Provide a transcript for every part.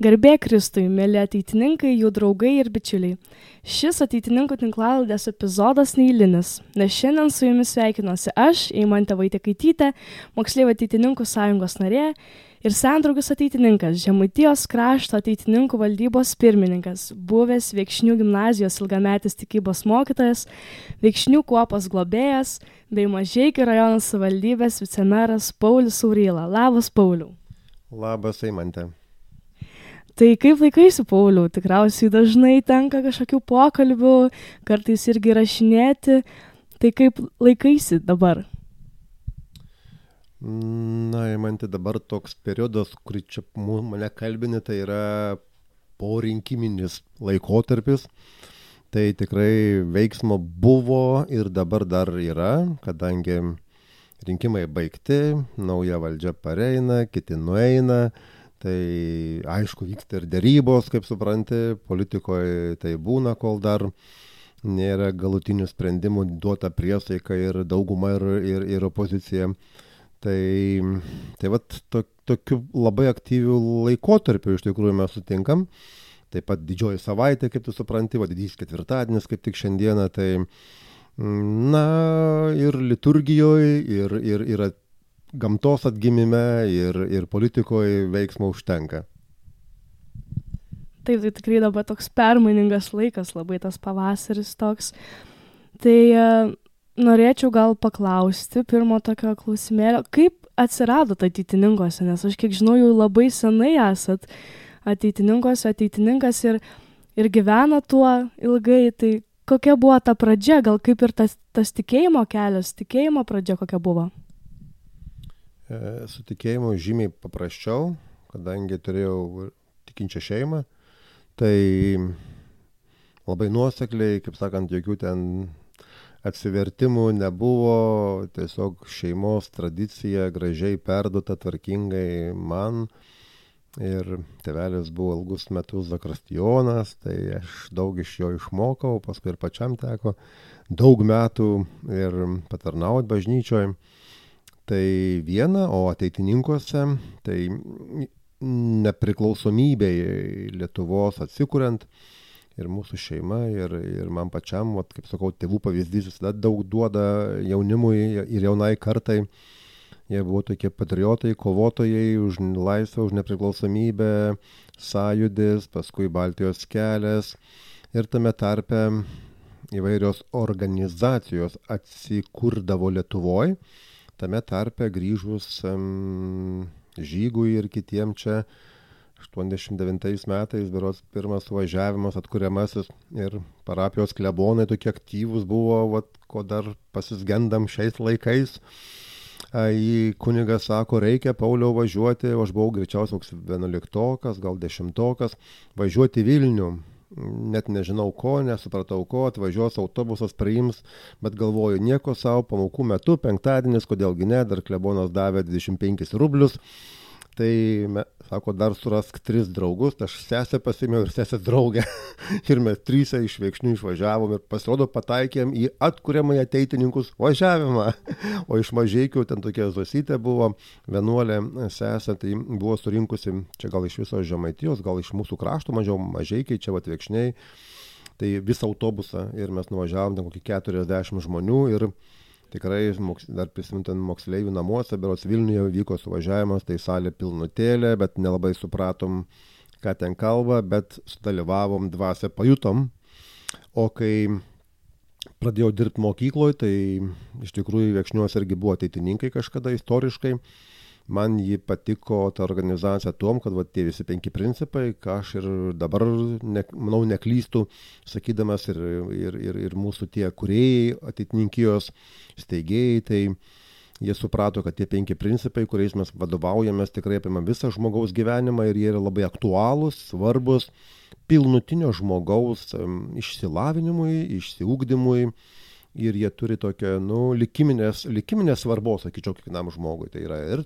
Garbė Kristui, mėly ateitininkai, jų draugai ir bičiuliai. Šis ateitininkų tinklaladės epizodas neįlinis, nes šiandien su jumis sveikinuosi aš, Eimantė Vaitekaitytė, moksleivių ateitininkų sąjungos narė ir sendraugis ateitininkas, Žemaitijos krašto ateitininkų valdybos pirmininkas, buvęs Viekšnių gimnazijos ilgametis tikybos mokytojas, Viekšnių kuopos globėjas bei Mažiekių rajono savivaldybės vicemeras Paulius Sauryla. Labas, Pauliu. Labas, Eimantė. Tai kaip laikaisi, Pauliau? Tikriausiai dažnai tenka kažkokių pokalbių, kartais irgi rašinėti. Tai kaip laikaisi dabar? Na, man tai dabar toks periodas, kurį čia mane kalbini, tai yra porinkiminis laikotarpis. Tai tikrai veiksmo buvo ir dabar dar yra, kadangi rinkimai baigti, nauja valdžia pareina, kiti nueina Tai aišku, vyksta ir dėrybos, kaip supranti, politikoje tai būna, kol dar nėra galutinių sprendimų duota priesaika ir dauguma ir, ir, ir opozicija. Tai, tai vat to, tokiu labai aktyviu laikotarpiu iš tikrųjų mes sutinkam. Taip pat didžioji savaitė, kaip tu supranti, va didysis ketvirtadienis, kaip tik šiandieną, tai na ir liturgijoje, ir, ir, ir gamtos atgimime ir, ir politikoje veiksmo užtenka. Taip, tai tikrai dabar toks permainingas laikas, labai tas pavasaris toks. Tai uh, norėčiau gal paklausti pirmo tokio klausimėlio, kaip atsirado ateitininkose, nes aš kiek žinau, jau labai senai esat ateitininkose, ateitininkas ir, ir gyvena tuo ilgai, tai kokia buvo ta pradžia, gal kaip ir tas, tas tikėjimo kelias, tikėjimo pradžia kokia buvo? E, su tikėjimu žymiai paprasčiau, kadangi turėjau tikinčią šeimą, tai labai nuosekliai, kaip sakant, jokių ten atsivertimų nebuvo, tiesiog šeimos tradicija gražiai perduota tvarkingai man. Ir tevelis buvo ilgus metus zakristijonas, tai aš daug iš jo išmokau, paskui ir pačiam teko daug metų ir patarnauti bažnyčioje. Tai viena, o ateitininkuose, tai nepriklausomybei Lietuvos atsikuriant ir mūsų šeima, ir, ir man pačiam, vat, kaip sakau, tėvų pavyzdys visada daug duoda jaunimui ir jaunai kartai. Jie buvo tokie patriotai, kovotojai už laisvę, už nepriklausomybę, sąjudis, paskui Baltijos kelias ir tame tarpe įvairios organizacijos atsikurdavo Lietuvoje tame tarpe grįžus um, žygui ir kitiem čia 89 metais, berots pirmas suvažiavimas atkuriamasis ir parapijos klebonai tokie aktyvūs buvo, vat, ko dar pasisgendam šiais laikais. Į kunigą sako, reikia Pauliau važiuoti, o aš buvau greičiausiai koks vienuoliktokas, gal dešimtokas, važiuoti Vilnių net nežinau ko, nesupratau ko, atvažiuos autobusas, priims, bet galvoju, nieko savo, pamokų metu, penktadienis, kodėlgi ne, dar klebonas davė 25 rublius, tai, me, sako, dar surask tris draugus, aš sesę pasimiau ir sesę draugę. ir mes trysę iš veikšnių išvažiavom ir pasirodo pataikėm į atkuriamą ateitininkus važiavimą. o iš mažiekių ten tokia zosytė buvo, vienuolė sesė, tai buvo surinkusi čia gal iš viso žemaitijos, gal iš mūsų krašto mažiau mažiekiai, čia atvekšniai. Tai visą autobusą ir mes nuvažiavom ten kokį 40 žmonių ir tikrai dar prisimintant moksleivių namuose, berots Vilniuje vyko suvažiavimas, tai salė pilnutėlė, bet nelabai supratom, ką ten kalba, bet sudalyvavom dvasę, pajutom. O kai pradėjau dirbti mokykloje, tai iš tikrųjų Vekšniuos irgi buvo ateitininkai kažkada istoriškai man ji patiko ta organizacija tuom, kad va, tie visi penki principai, ką aš ir dabar, ne, manau, neklystu, sakydamas ir, ir, ir, ir mūsų tie kuriejai, ateitininkijos steigėjai, tai jie suprato, kad tie penki principai, kuriais mes vadovaujamės, tikrai apima visą žmogaus gyvenimą ir jie yra labai aktualūs, svarbus pilnutinio žmogaus išsilavinimui, išsiugdymui ir jie turi tokią, nu, likiminės, likiminės svarbos, sakyčiau, kiekvienam žmogui. Tai yra ir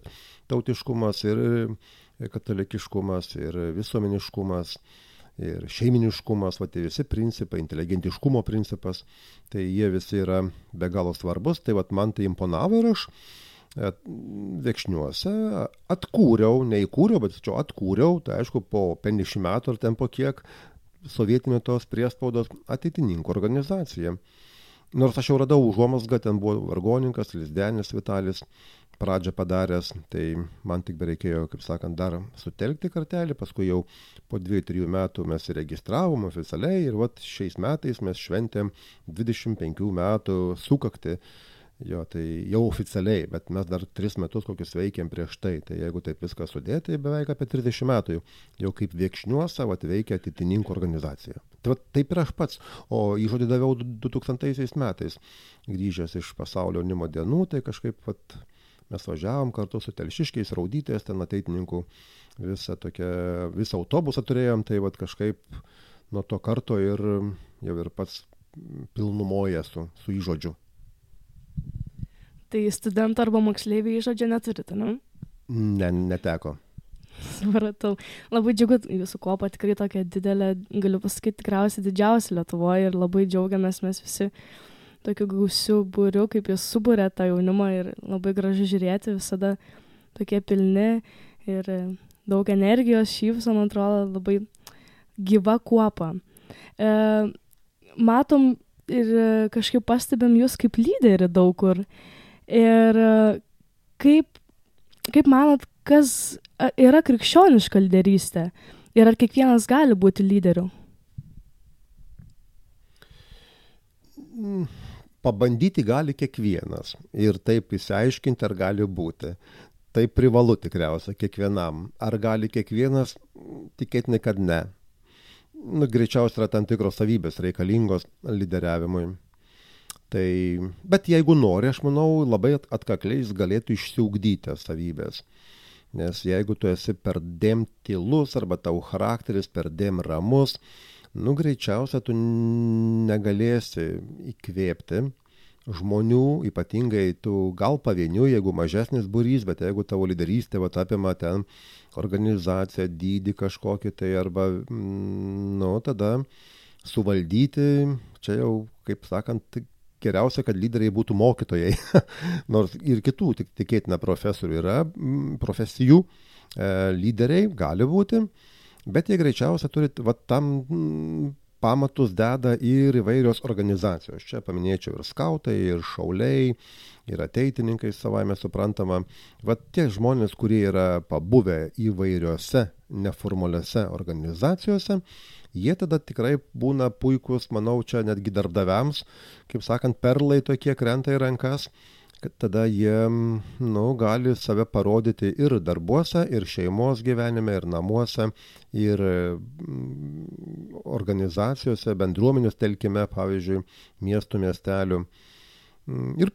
tautiškumas, ir katalikiškumas, ir visuomeniškumas, ir šeiminiškumas, va tie visi principai, inteligentiškumo principas, tai jie visi yra be galo svarbus, tai va man tai imponavo ir aš Vekšniuose, atkūriau, neįkūriau, bet čia atkūriau, tai aišku, po 50 metų ar ten po kiek sovietinio tos priespaudos ateitininkų organizacija. Nors aš jau radau užuomasgą, ten buvo vargoninkas, Lizdenis Vitalis, pradžią padaręs, tai man tik bereikėjo, kaip sakant, dar sutelkti kartelį, paskui jau po 2-3 metų mes įregistravom oficialiai ir vat šiais metais mes šventėm 25 metų sukakti Jo, tai jau oficialiai, bet mes dar tris metus kokius veikėm prieš tai. Tai jeigu taip viską sudėti, tai beveik apie 30 metų jau, jau kaip viekšniuosa veikia atitininkų organizacija. Tai va, taip ir aš pats, o įžodį daviau 2000 metais, grįžęs iš pasaulio jaunimo dienų, tai kažkaip vat, mes važiavom kartu su telšiškiais, raudytės, ten ateitininkų visą, tokią, visą autobusą turėjom, tai vat, kažkaip nuo to karto ir jau ir pats pilnumoje su, su įžodžiu. Tai studentų arba moksleiviai žodžio neturite, ne? Ne, neteko. Supratau. Labai džiugu, jūsų kopa tikrai tokia didelė, galiu pasakyti, tikriausiai didžiausia Lietuvoje ir labai džiaugiamės mes visi tokiu gausiu būriu, kaip jūs subūrė tą jaunimą ir labai gražu žiūrėti, visada tokie pilni ir daug energijos, šypso, man atrodo, labai gyva kuopa. E, matom ir kažkaip pastebėm jūs kaip lyderį daug kur. Ir e, kaip, kaip manot, kas yra krikščioniška lyderystė ir ar kiekvienas gali būti lyderiu? Mm, pabandyti gali kiekvienas ir taip įsiaiškinti, ar gali būti. Tai privalu tikriausia kiekvienam. Ar gali kiekvienas? Tikėtina, kad ne. Nu, greičiausiai yra tam tikros savybės reikalingos lyderiavimui. Tai, bet jeigu nori, aš manau, labai atkakliai jis galėtų išsiugdyti savybės. Nes jeigu tu esi per dėm tylus arba tau charakteris per dėm ramus, nu greičiausia tu negalėsi įkvėpti žmonių, ypatingai tu gal pavienių, jeigu mažesnis būrys, bet jeigu tavo lyderystė va, apima ten organizaciją, dydį kažkokį tai arba, mm, nu, tada suvaldyti, čia jau, kaip sakant, geriausia, kad lyderiai būtų mokytojai, nors ir kitų tik, tikėtina profesorių yra, profesijų e, lyderiai gali būti, bet jie greičiausia turi va, tam pamatus deda ir įvairios organizacijos. Čia paminėčiau ir skautai, ir šauliai, ir ateitininkai savaime suprantama. Va tie žmonės, kurie yra pabuvę įvairiose neformaliose organizacijose, jie tada tikrai būna puikūs, manau, čia netgi darbdaviams, kaip sakant, perlai tokie krenta į rankas, tada jie, nu, gali save parodyti ir darbuose, ir šeimos gyvenime, ir namuose, ir mm, organizacijose, bendruomenės telkime, pavyzdžiui, miestų, miestelių. Mm, ir,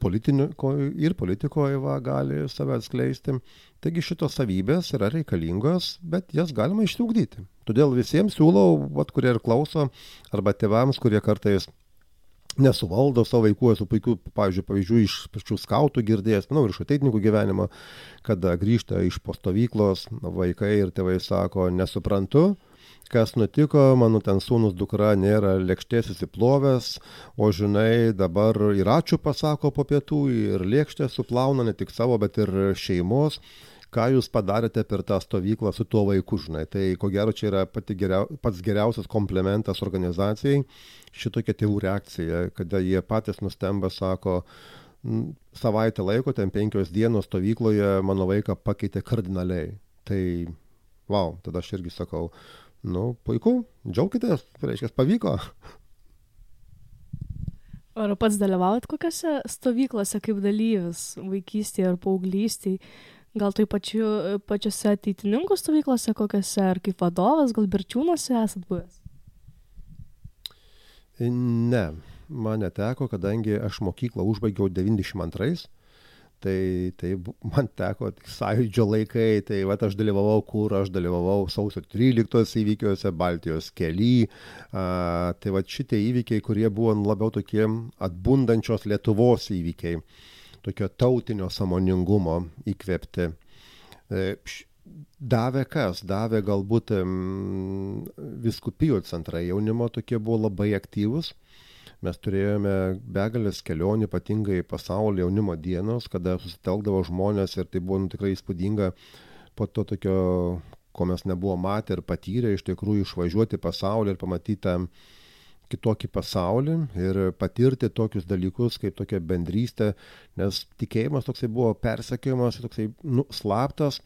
ir politikoje va, gali save atskleisti. Taigi šitos savybės yra reikalingos, bet jas galima išsiugdyti. Todėl visiems siūlau, vat, kurie ir klauso, arba tėvams, kurie kartais nesuvaldo savo vaikų, esu puikių, pavyzdžiui, pavyzdžių iš pačių skautų girdėjęs, manau, ir iš ateitininkų gyvenimo, kada grįžta iš postovyklos vaikai ir tėvai sako, nesuprantu, kas nutiko, mano ten sūnus dukra nėra lėkštės įsiplovęs, o žinai, dabar ir ačiū pasako po pietų, ir lėkštę suplauna ne tik savo, bet ir šeimos ką jūs padarėte per tą stovyklą su tuo vaiku, žinai. Tai ko gero čia yra geriau, pats geriausias komplementas organizacijai šitokia tėvų reakcija, kada jie patys nustemba, sako, savaitę laiko, ten penkios dienos stovykloje mano vaiką pakeitė kardinaliai. Tai, wow, tada aš irgi sakau, nu, puiku, džiaukitės, reiškia, pavyko. Ar pats dalyvaujat kokiose stovyklose kaip dalyvis vaikystėje ar paauglystėje? Gal tai pačiu, pačiose ateitininkų stovyklose kokiose, ar kaip vadovas, gal birčiūnuose esat buvęs? Ne, man neteko, kadangi aš mokyklą užbaigiau 92 tai tai man teko sąjūdžio laikai, tai va aš dalyvavau kur, aš dalyvavau sausio 13 įvykiuose, Baltijos kely, a, tai va šitie įvykiai, kurie buvo labiau tokie atbundančios Lietuvos įvykiai, tokio tautinio samoningumo įkvėpti. E, davė kas? Davė galbūt viskupijų centrai jaunimo tokie buvo labai aktyvus mes turėjome begalės kelionių, ypatingai pasaulio jaunimo dienos, kada susitelkdavo žmonės ir tai buvo nu, tikrai įspūdinga po to tokio, ko mes nebuvo matę ir patyrę, iš tikrųjų išvažiuoti pasaulį ir pamatyti tą kitokį pasaulį ir patirti tokius dalykus kaip tokia bendrystė, nes tikėjimas toksai buvo persekiojimas, toksai nu, slaptas,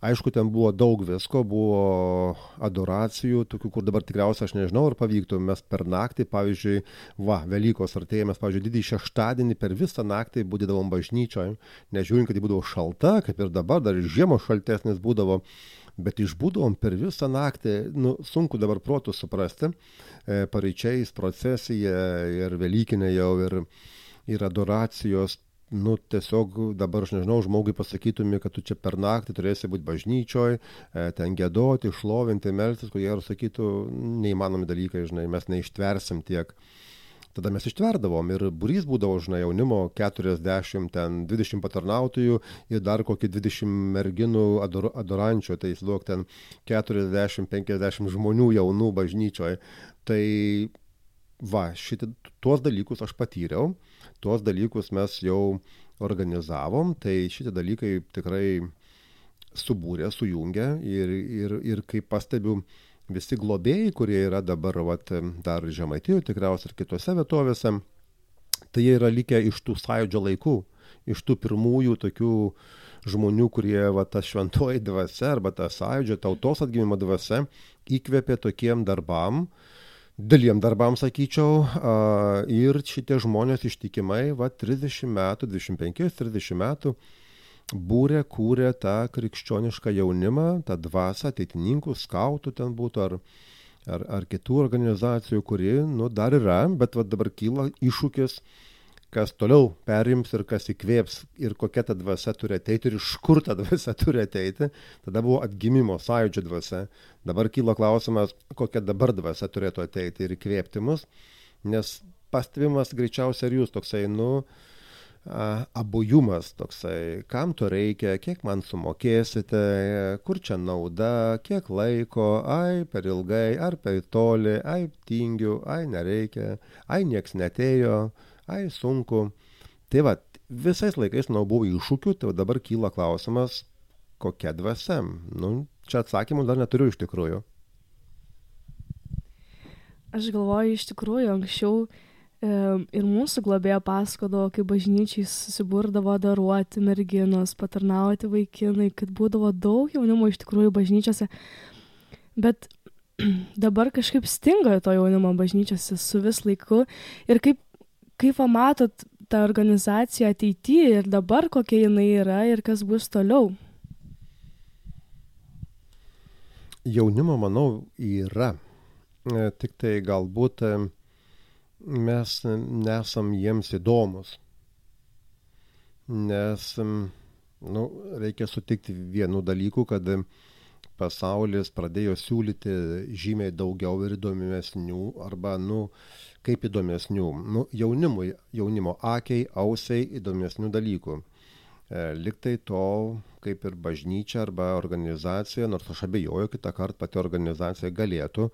Aišku, ten buvo daug visko, buvo adoracijų, tokių, kur dabar tikriausiai aš nežinau, ar pavyktų. Mes per naktį, pavyzdžiui, va, Velykos artėja, mes, pavyzdžiui, didįjį šeštadienį per visą naktį būdėdavom bažnyčioje, nežiūrint, kad ji būdavo šalta, kaip ir dabar, dar ir žiemos šaltesnis būdavo, bet išbūdavom per visą naktį, nu, sunku dabar protų suprasti, e, pareičiais, procesija ir Velykinė jau ir, ir adoracijos nu tiesiog dabar aš nežinau žmogui pasakytumei kad tu čia per naktį turėsi būt bažnyčioj e, ten giedoti šlovinti melstis ko gero sakytų neįmanomi dalykai žinai mes neištversim tiek tada mes ištverdavom ir būrys būdavo žinai jaunimo keturiasdešimt ten dvidešimt patarnautojų ir dar kokį dvidešimt merginų ador adorančių tai įsivaizduok ten keturiasdešimt penkiasdešimt žmonių jaunų bažnyčioj. Tai va šitą tuos dalykus aš patyriau tuos dalykus mes jau organizavom, tai šitie dalykai tikrai subūrė, sujungė ir, ir, ir kaip pastebiu, visi globėjai, kurie yra dabar vat, dar Žemaitijoje tikriausiai ir kitose vietovėse, tai jie yra likę iš tų sąjūdžio laikų, iš tų pirmųjų tokių žmonių, kurie va, ta šventoji dvasia arba ta sąjūdžio tautos atgimimo dvasia įkvėpė tokiem darbam, dideliem darbam sakyčiau ir šitie žmonės ištikimai va trisdešim metų dvidešim penkis trisdešim metų būrė kūrė tą krikščionišką jaunimą tą dvasią ateitininkų skautų ten būtų ar ar ar kitų organizacijų kuri nu dar yra bet va dabar kyla iššūkis kas toliau perims ir kas įkvėps ir kokia ta dvasia turi ateiti ir iš kur ta dvasia turi ateiti. Tada buvo atgimimo sąjūdžio dvasia. Dabar kyla klausimas, kokia dabar dvasia turėtų ateiti ir įkvėpti mus, nes pastebimas greičiausiai ir jūs toksai, nu, abujumas toksai, kam to reikia, kiek man sumokėsite, kur čia nauda, kiek laiko, ai per ilgai, ar per toli, ai tingiu, ai nereikia, ai nieks netėjo ai sunku. Tai va, visais laikais, nu, buvo iššūkių, tai dabar kyla klausimas, kokia dvasia. Nu, čia atsakymų dar neturiu iš tikrųjų. Aš galvoju, iš tikrųjų, anksčiau e, ir mūsų globėjo pasakodavo, kaip bažnyčiai susiburdavo daruoti merginos, patarnauti vaikinai, kad būdavo daug jaunimo iš tikrųjų bažnyčiose. Bet dabar kažkaip stinga to jaunimo bažnyčiose su vis laiku ir kaip kaip matot tą organizaciją ateity ir dabar kokia jinai yra ir kas bus toliau? Jaunimo, manau, yra. E, tik tai galbūt mes nesam jiems įdomus. Nes nu, reikia sutikti vienų dalykų, kad pasaulis pradėjo siūlyti žymiai daugiau ir įdomesnių arba, nu, kaip įdomesnių, nu, jaunimui, jaunimo akiai, ausiai įdomesnių dalykų. E, Liktai to, kaip ir bažnyčia arba organizacija, nors aš abejoju, kitą kartą pati organizacija galėtų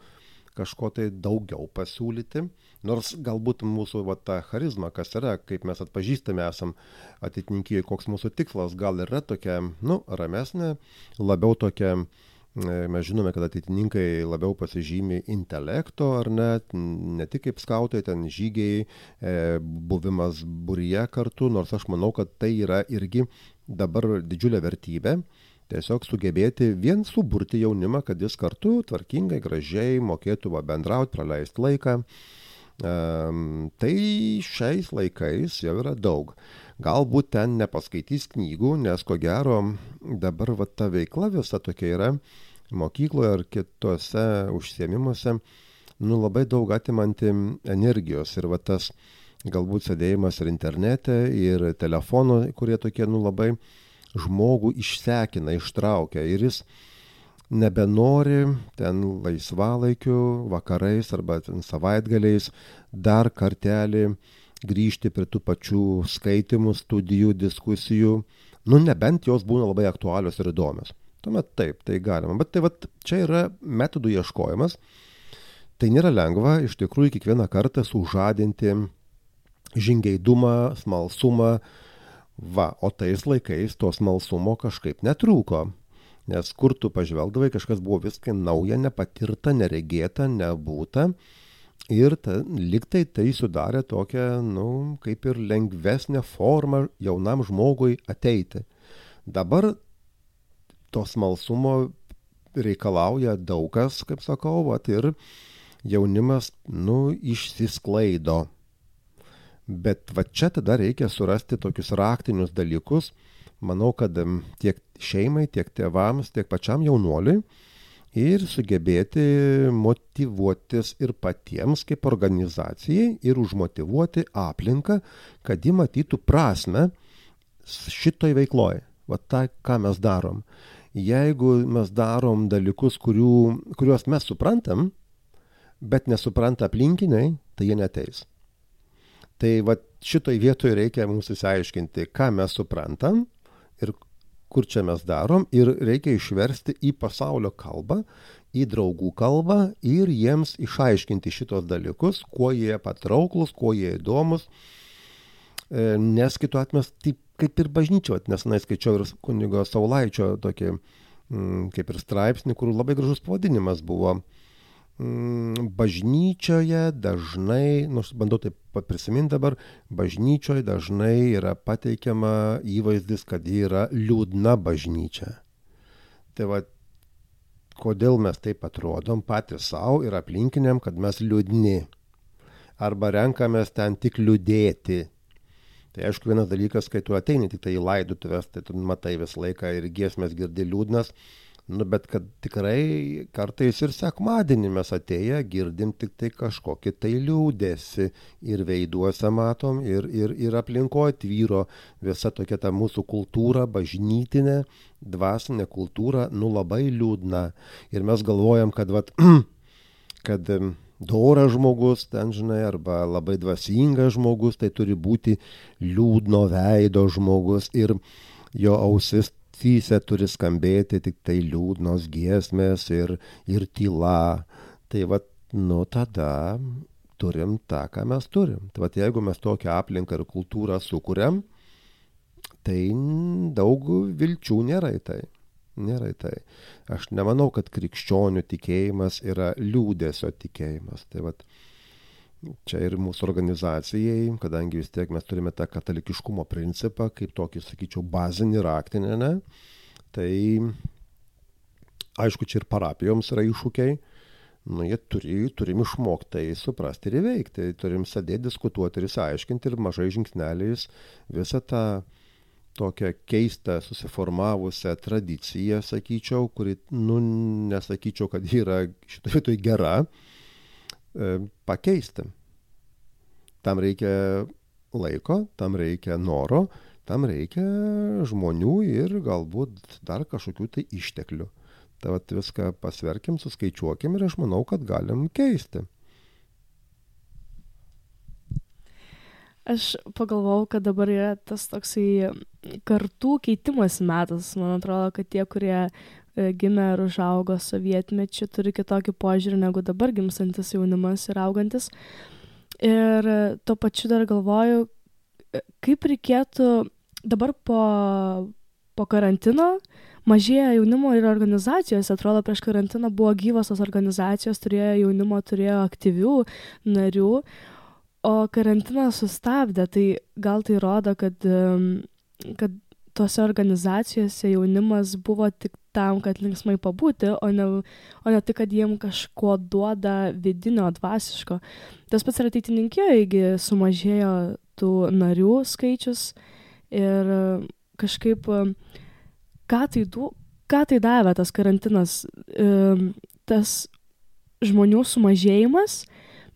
kažko tai daugiau pasiūlyti, nors galbūt mūsų va, ta charizma, kas yra, kaip mes atpažįstame esam atitinkėjai, koks mūsų tikslas, gal yra tokia, nu, ramesnė, labiau tokia, E, mes žinome, kad ateitininkai labiau pasižymi intelekto ar ne, ne tik kaip skautai, ten žygiai, e, buvimas būryje kartu, nors aš manau, kad tai yra irgi dabar didžiulė vertybė. Tiesiog sugebėti vien suburti jaunimą, kad jis kartu tvarkingai, gražiai mokėtų bendrauti, praleisti laiką. Tai šiais laikais jau yra daug. Galbūt ten nepaskaitys knygų, nes ko gero dabar va, ta veikla visa tokia yra, mokykloje ar kitose užsiemimuose, nu labai daug atimanti energijos ir va tas galbūt sėdėjimas ir internete, ir telefono, kurie tokie, nu labai žmogų išsekina, ištraukia ir jis nebenori ten laisvalaikiu, vakarais arba savaitgaliais dar kartelį grįžti prie tų pačių skaitimų, studijų, diskusijų, nu nebent jos būna labai aktualios ir įdomios tuomet taip, tai galima. Bet tai vat, čia yra metodų ieškojimas. tai nėra lengva iš tikrųjų kiekvieną kartą sužadinti žingeidumą, smalsumą. Va, o tais laikais to smalsumo kažkaip netrūko. Nes kur tu pažvelgdavai, kažkas buvo viskai nauja, nepatirta, neregėta, nebūta. Ir ta, liktai tai sudarė tokią, nu, kaip ir lengvesnę formą jaunam žmogui ateiti. Dabar to smalsumo reikalauja daug kas, kaip sakau, vat, ir jaunimas, nu, išsisklaido. Bet va čia tada reikia surasti tokius raktinius dalykus, manau, kad tiek šeimai, tiek tėvams, tiek pačiam jaunuoliui ir sugebėti motivuotis ir patiems kaip organizacijai ir užmotivuoti aplinką, kad ji matytų prasme šitoj veikloj. Va tai, ką mes darom jeigu mes darom dalykus, kurių, kuriuos mes suprantam, bet nesupranta aplinkiniai, tai jie neteis. Tai va šitoj vietoje reikia mums įsiaiškinti, ką mes suprantam ir kur čia mes darom ir reikia išversti į pasaulio kalbą, į draugų kalbą ir jiems išaiškinti šitos dalykus, kuo jie patrauklus, kuo jie įdomus, e, nes kitu atveju mes taip kaip ir bažnyčio, nes na, skaičiau ir kunigo Saulaičio tokį, mm, kaip ir straipsnį, kur labai gražus pavadinimas buvo. Mm, bažnyčioje dažnai, nors bandau taip prisiminti dabar, bažnyčioje dažnai yra pateikiama įvaizdis, kad ji yra liūdna bažnyčia. Tai va, kodėl mes taip atrodom patys savo ir aplinkiniam, kad mes liūdni. Arba renkamės ten tik liūdėti, Tai aišku, vienas dalykas, kai tu ateini tik tai į laidutuvės, tai tu matai visą laiką ir giesmės girdi liūdnas, nu, bet kad tikrai kartais ir sekmadienį mes atėję girdim tik tai kažkokį tai liūdėsi ir veiduose matom, ir, ir, ir aplinkoje tvyro visa tokia ta mūsų kultūra, bažnytinė, dvasinė kultūra, nu labai liūdna. Ir mes galvojam, kad, vat, kad doras žmogus, ten žinai, arba labai dvasingas žmogus, tai turi būti liūdno veido žmogus ir jo ausis fyse turi skambėti tik tai liūdnos giesmės ir, ir tyla. Tai vad, nu tada turim tą, ką mes turim. Tai vad, jeigu mes tokią aplinką ir kultūrą sukūrėm, tai daug vilčių nėra į tai nėra tai. Aš nemanau, kad krikščionių tikėjimas yra liūdėsio tikėjimas. Tai vat, čia ir mūsų organizacijai, kadangi vis tiek mes turime tą katalikiškumo principą, kaip tokį, sakyčiau, bazinį raktinę, ne? tai aišku, čia ir parapijoms yra iššūkiai. Nu, jie turi, turim išmokti tai suprasti ir įveikti. Turim sėdėti, diskutuoti ir įsiaiškinti ir mažai žingsneliais visą tą tokią keistą susiformavusią tradiciją, sakyčiau, kuri, nu, nesakyčiau, kad yra šitoje vietoje gera, e, pakeisti. Tam reikia laiko, tam reikia noro, tam reikia žmonių ir galbūt dar kažkokių tai išteklių. Tai viską pasverkim, suskaičiuokim ir aš manau, kad galim keisti. Aš pagalvojau, kad dabar yra tas toksai kartų keitimas metas. Man atrodo, kad tie, kurie e, gimė ir užaugo sovietmečiu, turi kitokį požiūrį negu dabar gimstantis jaunimas ir augantis. Ir e, tuo pačiu dar galvoju, e, kaip reikėtų dabar po, po karantino mažėja jaunimo ir organizacijos. Atrodo, prieš karantiną buvo gyvos tos organizacijos, turėjo jaunimo, turėjo aktyvių narių o karantinas sustabdė, tai gal tai rodo, kad, kad tose organizacijose jaunimas buvo tik tam, kad linksmai pabūti, o ne, o ne tik, kad jiem kažko duoda vidinio, dvasiško. Tas pats ir ateitininkijoje sumažėjo tų narių skaičius ir kažkaip, ką tai, du, ką tai davė tas karantinas, tas žmonių sumažėjimas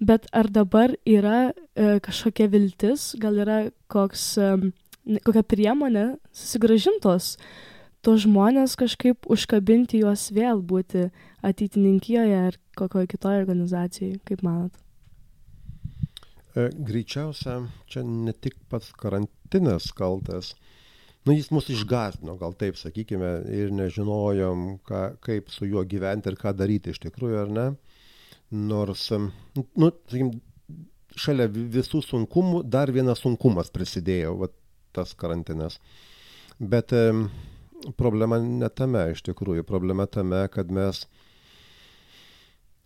Bet ar dabar yra e, kažkokia viltis, gal yra koks, kokia priemonė susigražintos tos žmonės kažkaip užkabinti juos vėl būti ateitininkijoje ar kokioje kitoje organizacijoje, kaip manot? E, greičiausia, čia ne tik pats karantinas kaltas, nu jis mus išgazdino, gal taip sakykime, ir nežinojom, ką, kaip su juo gyventi ir ką daryti iš tikrųjų, ar ne. Nors, nu, sakykim, šalia visų sunkumų dar vienas sunkumas prisidėjo, va, tas karantinas. Bet problema ne tame iš tikrųjų, problema tame, kad mes,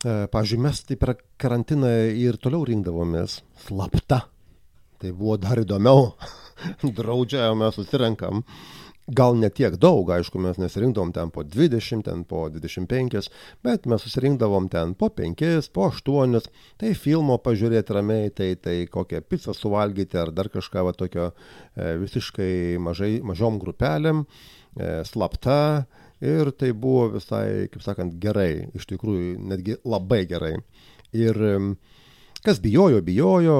e, pažiūrėjau, mes tai per karantiną ir toliau rinkdavomės slapta. Tai buvo dar įdomiau, draudžia, mes susirenkam gal ne tiek daug, aišku, mes nesirinkdavom ten po 20, ten po 25, bet mes susirinkdavom ten po 5, po 8, tai filmo pažiūrėti ramiai, tai, tai kokią pizzą suvalgyti ar dar kažką va tokio e, visiškai mažai, mažom grupelėm, e, slapta ir tai buvo visai, kaip sakant, gerai, iš tikrųjų netgi labai gerai. Ir kas bijojo, bijojo,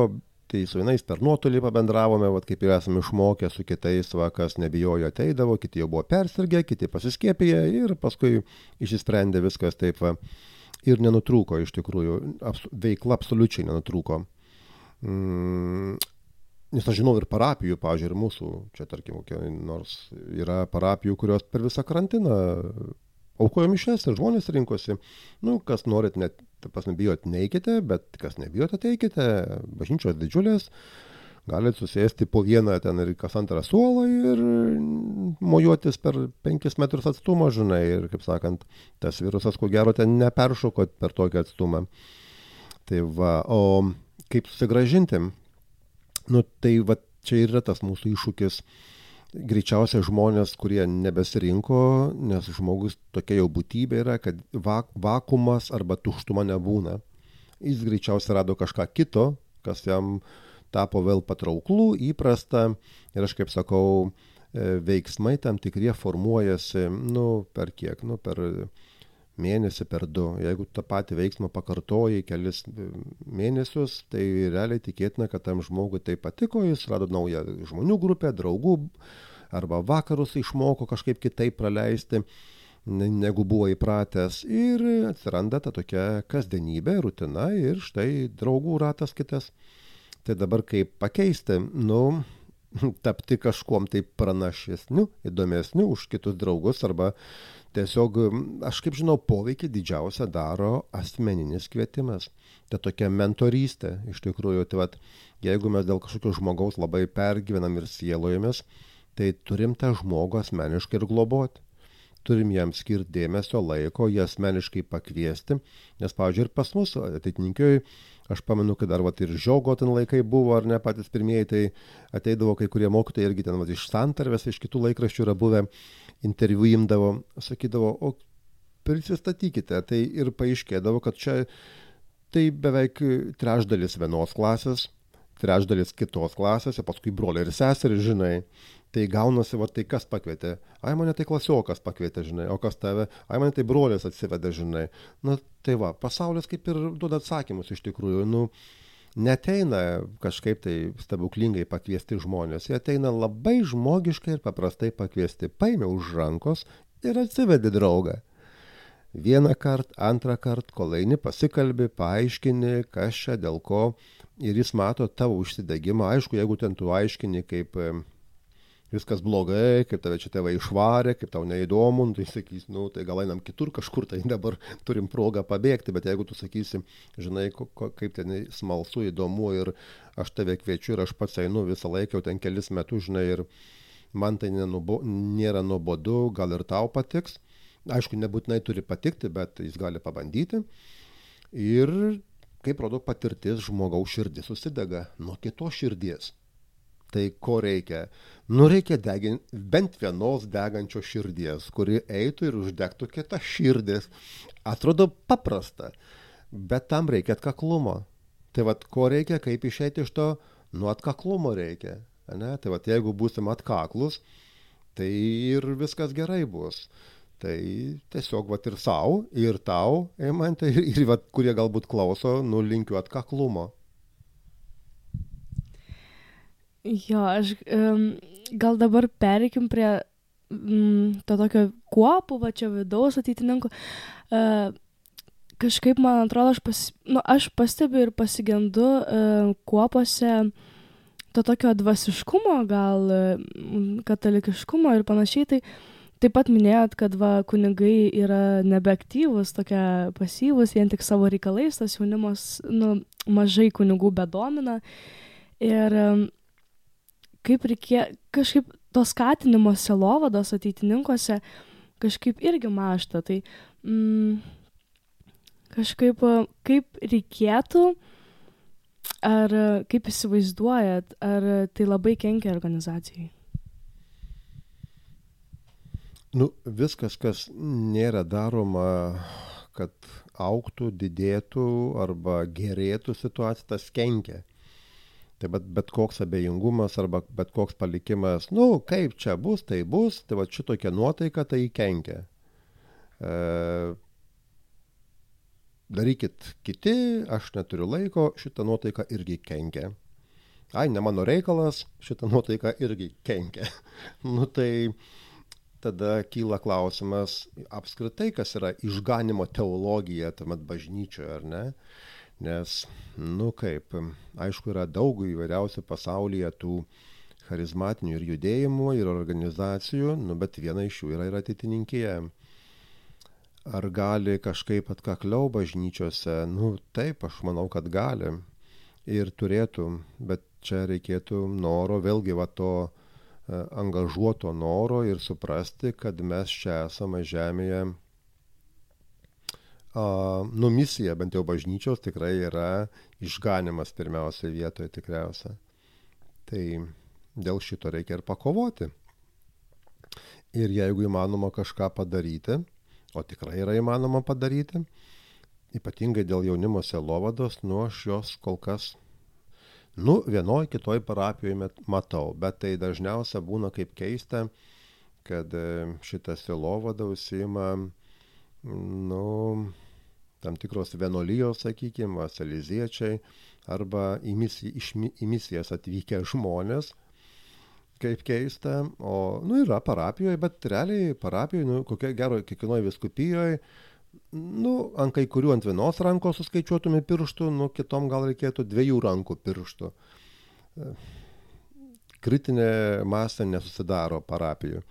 tai su vienais per nuotolį pabendravome, vat, kaip jau esame išmokę, su kitais, va, kas nebijojo ateidavo, kiti jau buvo persirgę, kiti pasiskėpė ir paskui išsisprendė viskas taip va. Ir nenutrūko iš tikrųjų, abs veikla absoliučiai nenutrūko. Mm, nes aš žinau ir parapijų, pažiūrėjau, ir mūsų, čia tarkim, nors yra parapijų, kurios per visą karantiną aukojo mišes ir žmonės rinkosi. Nu, kas norit net ta prasme, bijot neikite, bet kas nebijot ateikite, bažnyčios didžiulės, galite susėsti po vieną ten ir kas antrą suolą ir mojuotis per penkis metrus atstumą, žinai, ir kaip sakant, tas virusas, ko gero, ten neperšoko per tokį atstumą. Tai va, o kaip susigražinti? Nu, tai va, čia yra tas mūsų iššūkis greičiausiai žmonės, kurie nebesirinko, nes žmogus tokia jau būtybė yra, kad vak vakumas arba tuštuma nebūna. Jis greičiausiai rado kažką kito, kas jam tapo vėl patrauklų, įprasta ir aš kaip sakau, e, veiksmai tam tikrie formuojasi, nu, per kiek, nu, per mėnesį per du. Jeigu tą patį veiksmą pakartoji kelis mėnesius, tai realiai tikėtina, kad tam žmogui tai patiko, jis rado naują žmonių grupę, draugų, arba vakarus išmoko kažkaip kitaip praleisti negu buvo įpratęs ir atsiranda ta tokia kasdienybė, rutina ir štai draugų ratas kitas. Tai dabar kaip pakeisti, nu, tapti kažkuom tai pranašesniu, įdomesniu už kitus draugus arba tiesiog, aš kaip žinau, poveikį didžiausią daro asmeninis kvietimas. Tai tokia mentorystė, iš tikrųjų, tai vad, jeigu mes dėl kažkokio žmogaus labai pergyvenam ir sielojamės, tai turim tą žmogų asmeniškai ir globoti. Turim jam skirti dėmesio, laiko, jį asmeniškai pakviesti, nes, pavyzdžiui, ir pas mus ateitininkiai, aš pamenu, kad dar vat, ir žiogo ten laikai buvo, ar ne patys pirmieji, tai ateidavo kai kurie mokytojai irgi ten vat, iš santarvės, iš kitų laikraščių yra buvę, interviu imdavo, sakydavo, o prisistatykite, tai ir paaiškėdavo, kad čia tai beveik trečdalis vienos klasės, trečdalis kitos klasės, o paskui broliai ir seserys, žinai. Tai gaunasi, va tai kas pakvietė. Ai mane tai klasiokas pakvietė, žinai, o kas tave, ai mane tai brolis atsivedė, žinai. Na tai va, pasaulis kaip ir duoda atsakymus iš tikrųjų. Nu, neteina kažkaip tai stebuklingai pakviesti žmonės, jie ateina labai žmogiškai ir paprastai pakviesti. Paėmė už rankos ir atsivedė draugą. Vieną kartą, antrą kartą, kol eini pasikalbi, paaiškini, kas čia, dėl ko, ir jis mato tavo užsidegimą. Aišku, jeigu ten tu aiškini, kaip viskas blogai, kaip tave čia tėvai išvarė, kaip tau neįdomu, nu, tai sakys, nu, tai gal einam kitur kažkur, tai dabar turim progą pabėgti, bet jeigu tu sakysi, žinai, kaip ten smalsu, įdomu ir aš tave kviečiu ir aš pats einu visą laiką, jau ten kelis metus, žinai, ir man tai nenubo, nėra nuobodu, gal ir tau patiks. Aišku, nebūtinai turi patikti, bet jis gali pabandyti. Ir, kaip rodo patirtis, žmogaus širdis susidega nuo kitos širdies. Tai ko reikia? Nu reikia deginti bent vienos degančios širdies, kuri eitų ir uždegtų kitą širdis. Atrodo paprasta, bet tam reikia atkaklumo. Tai vad, ko reikia, kaip išeiti iš to, nu atkaklumo reikia. Ne? Tai vad, jeigu būsim atkaklus, tai ir viskas gerai bus. Tai tiesiog vat ir savo, ir tau, Eimantė, ir, ir vat, kurie galbūt klauso, nulinkiu atkaklumo. Jo, aš um, gal dabar pereikim prie um, to tokio kuopų, va čia vidaus ateitininkų. Uh, kažkaip, man atrodo, aš, pas, nu, aš pastebiu ir pasigendu uh, kuopose to tokio dvasiškumo, gal uh, katalikiškumo ir panašiai. Tai Taip pat minėjot, kad va, kunigai yra nebeaktyvus, tokie pasyvus, vien tik savo reikalais, tas jaunimas, nu, mažai kunigų bedomina. Ir kaip reikia, kažkaip to skatinimo selovados ateitininkuose kažkaip irgi mašta. Tai mm, kažkaip kaip reikėtų, ar kaip įsivaizduojat, ar tai labai kenkia organizacijai? Nu, viskas, kas nėra daroma, kad auktų, didėtų arba gerėtų situacija, tas kenkia. Tai bet, bet koks abejingumas arba bet koks palikimas, nu, kaip čia bus, tai bus, tai va šitokia nuotaika tai kenkia. E, darykit kiti, aš neturiu laiko, šitą nuotaiką irgi kenkia. Ai, ne mano reikalas, šitą nuotaiką irgi kenkia. nu tai tada kyla klausimas apskritai, kas yra išganimo teologija tuomet bažnyčioje, ar ne? Nes, nu kaip, aišku, yra daug įvairiausių pasaulyje tų charizmatinių ir judėjimų, ir organizacijų, nu, bet viena iš jų yra ir ateitininkėje. Ar gali kažkaip atkakliau bažnyčiose? Nu, taip, aš manau, kad gali ir turėtų, bet čia reikėtų noro, vėlgi va to E, angažuoto noro ir suprasti, kad mes čia esame žemėje. Nu, misija, bent jau bažnyčios, tikrai yra išganimas pirmiausia vietoje tikriausia. Tai dėl šito reikia ir pakovoti. Ir jeigu įmanoma kažką padaryti, o tikrai yra įmanoma padaryti, ypatingai dėl jaunimo selovados, nu aš jos kol kas Nu, vienoj kitoj parapijoje matau, bet tai dažniausia būna kaip keista, kad e, šitas silovada užsima, nu, tam tikros vienolyjos, sakykime, seliziečiai arba į, misi, iš, į misijas atvykę žmonės, kaip keista, o, nu, yra parapijoje, bet realiai parapijoje, nu, kokia gero, kiekvienoje viskupijoje, nu, ant kai kurių ant vienos rankos suskaičiuotume pirštų, nu, kitom gal reikėtų dviejų rankų pirštų. Kritinė masė nesusidaro parapijų.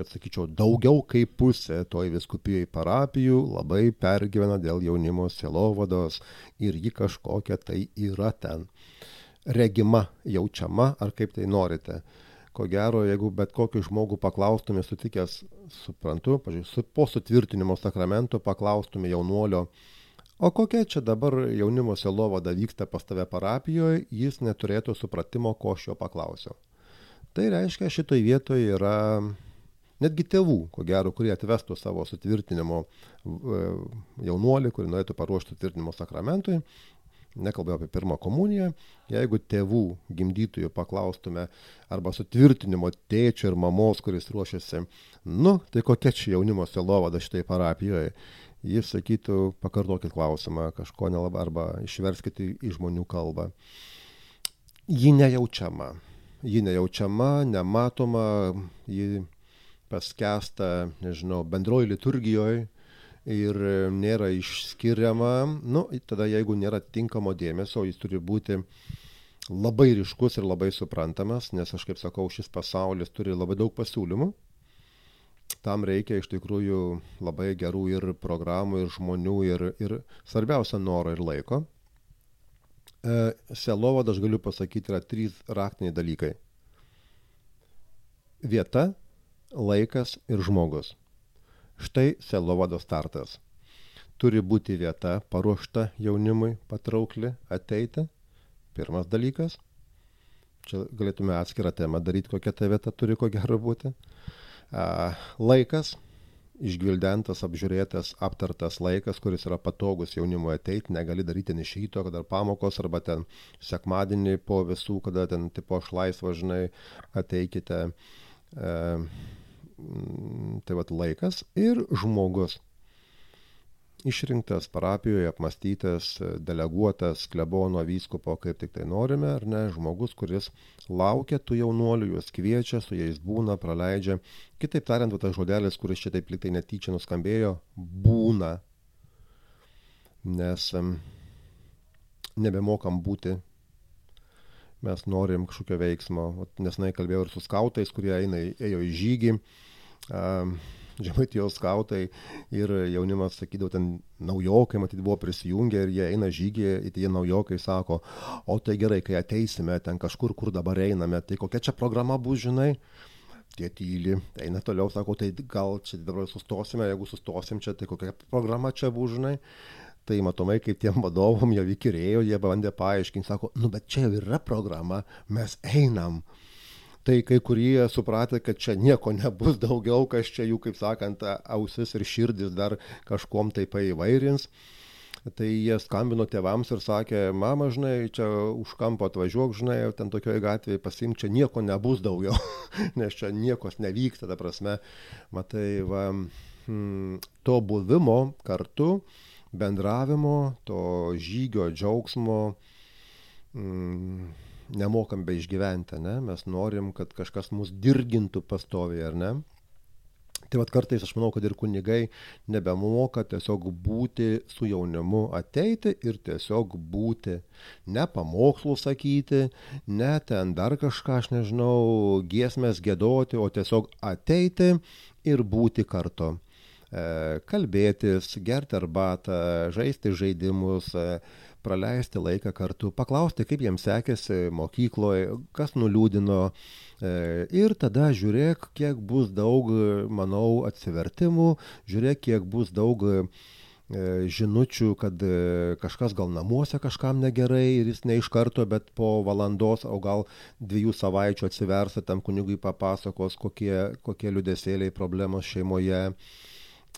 Kad sakyčiau, daugiau kaip pusė toj viskupijai parapijų labai pergyvena dėl jaunimo selovados ir ji kažkokia tai yra ten. Regima, jaučiama, ar kaip tai norite ko gero, jeigu bet kokį žmogų paklaustume, sutikęs, suprantu, pažiūrėjau, po sutvirtinimo sakramento paklaustume jaunuolio, o kokia čia dabar jaunimo selovada vyksta pas tave parapijoje, jis neturėtų supratimo, ko aš jo paklausiau. Tai reiškia, šitoj vietoje yra netgi tėvų, ko gero, kurie atvestų savo sutvirtinimo e, jaunuolį, kurį norėtų paruošti sutvirtinimo sakramentui, nekalbėjau apie pirmą komuniją, jeigu tėvų gimdytojų paklaustume arba sutvirtinimo tėčio ir mamos, kuris ruošiasi, nu, tai kokia čia jaunimo selovada šitai parapijoje, jis sakytų, pakartokit klausimą, kažko nelabai, arba išverskite į žmonių kalbą. Ji nejaučiama, ji nejaučiama, nematoma, ji paskesta, nežinau, bendroji liturgijoje ir nėra išskiriama, nu, tada jeigu nėra tinkamo dėmesio, jis turi būti labai ryškus ir labai suprantamas, nes aš kaip sakau, šis pasaulis turi labai daug pasiūlymų. Tam reikia iš tikrųjų labai gerų ir programų, ir žmonių, ir, ir svarbiausia noro ir laiko. E, Selovada, aš galiu pasakyti, yra trys raktiniai dalykai. Vieta, laikas ir žmogus. Štai Selovado startas. Turi būti vieta paruošta jaunimui, patraukli, ateiti. Pirmas dalykas. Čia galėtume atskirą temą daryti, kokia ta vieta turi ko gero būti. A, laikas, išgvildentas, apžiūrėtas, aptartas laikas, kuris yra patogus jaunimui ateiti, negali daryti iš ryto, kada pamokos, arba ten sekmadienį po visų, kada ten tipo aš laisvą, žinai, ateikite. E, tai vad laikas ir žmogus. Išrinktas parapijoje, apmastytas, deleguotas klebono vyskupo, kaip tik tai norime, ar ne, žmogus, kuris laukia tų jaunuolių, juos kviečia, su jais būna, praleidžia. Kitaip tariant, tas žodelis, kuris čia taip liktai netyčia nuskambėjo, būna. Nes nebemokam būti mes norim kažkokio veiksmo. Nesnai kalbėjau ir su skautais, kurie eina, ėjo į žygį žemaitijos skautai ir jaunimas sakydavo, ten naujokai, matyt, buvo prisijungę ir jie eina žygį, ir tie naujokai sako, o tai gerai, kai ateisime ten kažkur, kur dabar einame, tai kokia čia programa bus, žinai. Tie tyli, eina toliau, sako, tai gal čia dabar sustosime, jeigu sustosim čia, tai kokia programa čia bus, žinai. Tai matomai, kaip tiem vadovom jau įkirėjo, jie bandė paaiškinti, sako, nu bet čia jau yra programa, mes einam tai kai kurie supratę, kad čia nieko nebus daugiau, kas čia jų, kaip sakant, ausis ir širdis dar kažkom tai paįvairins. Tai jie skambino tėvams ir sakė, mama, žinai, čia už kampo atvažiuok, žinai, ten tokioje gatvėje pasimk, čia nieko nebus daugiau, nes čia niekos nevyksta, ta prasme. Matai, va, hmm, to buvimo kartu, bendravimo, to žygio džiaugsmo, hmm, nemokam be išgyventi, ne? mes norim, kad kažkas mus dirgintų pastoviai, ar ne? Tai vad kartais aš manau, kad ir kunigai nebemoka tiesiog būti su jaunimu, ateiti ir tiesiog būti. Ne pamokslų sakyti, ne ten dar kažką, aš nežinau, giesmės gėdoti, o tiesiog ateiti ir būti kartu. E, kalbėtis, gerti arbatą, žaisti žaidimus. Praleisti laiką kartu, paklausti, kaip jiems sekėsi mokykloje, kas nuliūdino. E, ir tada žiūrėk, kiek bus daug, manau, atsivertimų, žiūrėk, kiek bus daug e, žinučių, kad e, kažkas gal namuose kažkam negerai ir jis ne iš karto, bet po valandos, o gal dviejų savaičių atsivers ir tam kunigui papasakos, kokie, kokie liudesėliai problemos šeimoje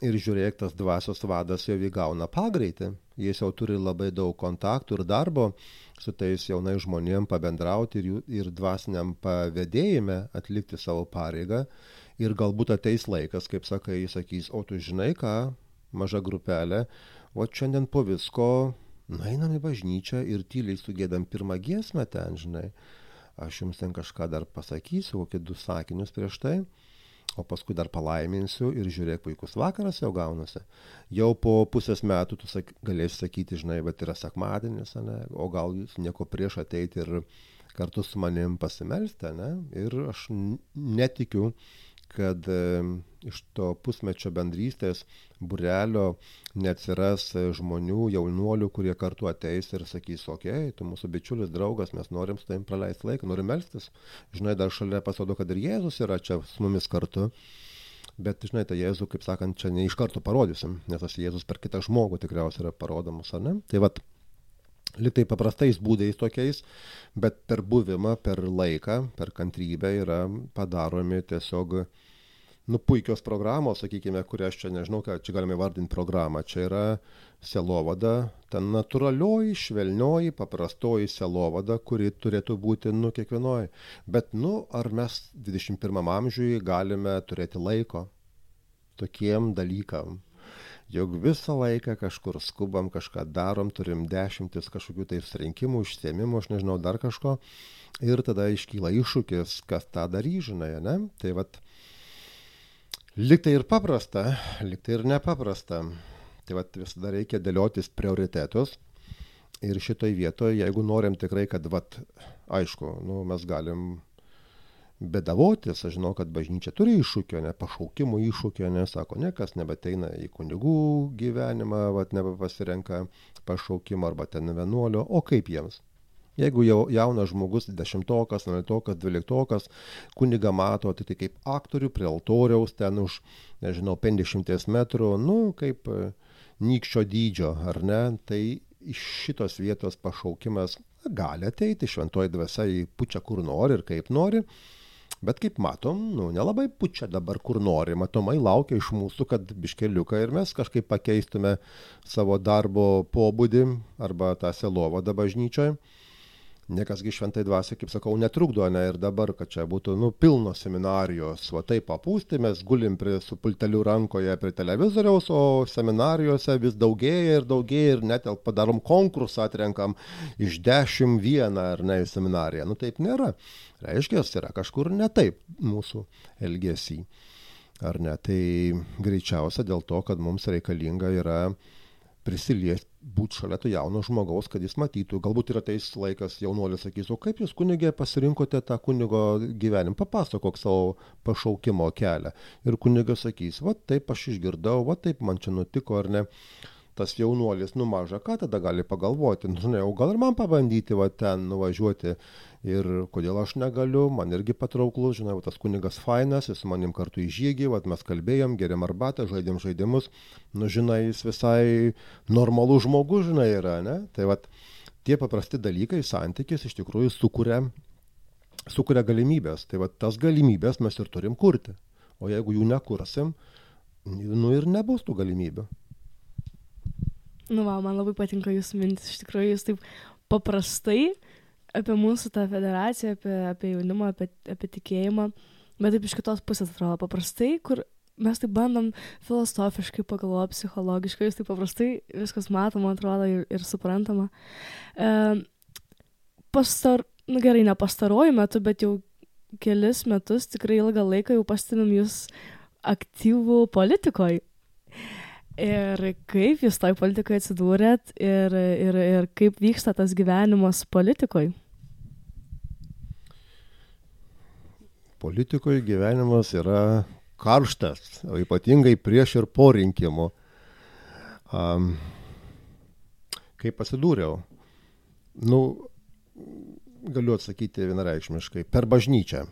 ir žiūrėk, tas dvasios vadas jau įgauna pagreitį. Jis jau turi labai daug kontaktų ir darbo su tais jaunais žmonėm pabendrauti ir, jų, ir dvasiniam pavėdėjime atlikti savo pareigą. Ir galbūt ateis laikas, kaip sakai, jis sakys, o tu žinai ką, maža grupelė, o šiandien po visko nueinam į bažnyčią ir tyliai sugėdam pirmą giesmę ten, žinai. Aš jums ten kažką dar pasakysiu, kokį du sakinius prieš tai o paskui dar palaiminsiu ir žiūrėk, puikus vakaras jau gaunasi. Jau po pusės metų tu sak, galėsi sakyti, žinai, bet yra sekmadienis, ne, o gal jūs nieko prieš ateiti ir kartu su manim pasimelsti, ne? Ir aš netikiu, kad iš to pusmečio bendrystės burelio neatsiras žmonių, jaunuolių, kurie kartu ateis ir sakys, okei, okay, tu mūsų bičiulis, draugas, mes norim su tavim praleisti laiką, norim melstis. Žinai, dar šalia pasirodo, kad ir Jėzus yra čia su mumis kartu. Bet, žinai, tą Jėzų, kaip sakant, čia ne iš karto parodysim, nes tas Jėzus per kitą žmogų tikriausiai yra parodomas, ar ne? Tai vad, liktai paprastais būdais tokiais, bet per buvimą, per laiką, per kantrybę yra padaromi tiesiog nu, puikios programos, sakykime, kurią aš čia nežinau, ką čia galime vardinti programą. Čia yra selovada, ten natūralioji, švelnioji, paprastoji selovada, kuri turėtų būti, nu, kiekvienoje. Bet, nu, ar mes 21 amžiui galime turėti laiko tokiem dalykam? Juk visą laiką kažkur skubam, kažką darom, turim dešimtis kažkokių tai surinkimų, užsiemimų, aš nežinau, dar kažko. Ir tada iškyla iššūkis, kas tą darys, žinai, ne? Tai vad, Liktai ir paprasta, liktai ir nepaprasta. Tai vat visada reikia dėliotis prioritetus. Ir šitoj vietoje, jeigu norim tikrai, kad, vat, aišku, nu, mes galim bedavotis, aš žinau, kad bažnyčia turi iššūkio, ne pašaukimo iššūkio, nesako, ne kas nebeteina į kunigų gyvenimą, vat nebepasirenka pašaukimo arba ten vienuolio, o kaip jiems. Jeigu jau jaunas žmogus, dešimtokas, vienuoliktokas, dvyliktokas, kuniga mato, tai, tai kaip aktorių prie altoriaus ten už, nežinau, 50 metrų, nu, kaip e, nykščio dydžio, ar ne, tai iš šitos vietos pašaukimas gali ateiti, šventoji dvasia į pučia kur nori ir kaip nori. Bet kaip matom, nu, nelabai pučia dabar kur nori, matomai laukia iš mūsų, kad biškeliuką ir mes kažkaip pakeistume savo darbo pobūdį arba tą selovadą bažnyčioje niekasgi šventai dvasiai, kaip sakau, netrukdo, ne ir dabar, kad čia būtų, nu, pilnos seminarijos, va taip papūsti, mes gulim prie, su pulteliu rankoje prie televizoriaus, o seminarijose vis daugėja ir daugėja ir net padarom konkursą, atrenkam iš dešimt vieną ar ne į seminariją. Nu taip nėra. Reiškia, yra kažkur ne taip mūsų elgesį. Ar ne? Tai greičiausia dėl to, kad mums reikalinga yra prisiliesti, būti šalia to jauno žmogaus, kad jis matytų. Galbūt yra teis laikas, jaunuolis sakys, o kaip jūs kunigė pasirinkote tą kunigo gyvenimą, papasakok savo pašaukimo kelią. Ir kunigas sakys, va taip aš išgirdau, va taip man čia nutiko ar ne tas jaunuolis, nu maža, ką tada gali pagalvoti, nu, žinai, o gal ir man pabandyti va ten nuvažiuoti? Ir kodėl aš negaliu, man irgi patrauklus, žinai, tas kunigas fainas, jis manim kartu į žygį, va, mes kalbėjom, geriam arbatą, žaidėm žaidimus, nu žinai, jis visai normalus žmogus, žinai, yra, ne? Tai va, tie paprasti dalykai, santykis iš tikrųjų sukuria, sukuria galimybės, tai va, tas galimybės mes ir turim kurti, o jeigu jų nekursim, nu ir nebus tų galimybių. Nu, va, man labai patinka jūsų mintis, iš tikrųjų jūs taip paprastai apie mūsų tą federaciją, apie, apie jaunimą, apie, apie tikėjimą, bet taip iš kitos pusės atrodo paprastai, kur mes taip bandom filosofiškai pagalvoti, psichologiškai, jūs taip paprastai viskas matoma, atrodo ir, ir suprantama. E, pastar, nu gerai, ne pastaruoju metu, bet jau kelis metus, tikrai ilgą laiką jau pastebim jūs aktyvų politikoje. Ir kaip jūs toj politikoje atsidūrėt ir, ir, ir kaip vyksta tas gyvenimas politikoje? Politikoje gyvenimas yra karštas, o ypatingai prieš ir po rinkimų. Um, kaip pasidūriau? Nu, galiu atsakyti vienareikšmiškai. Per bažnyčią.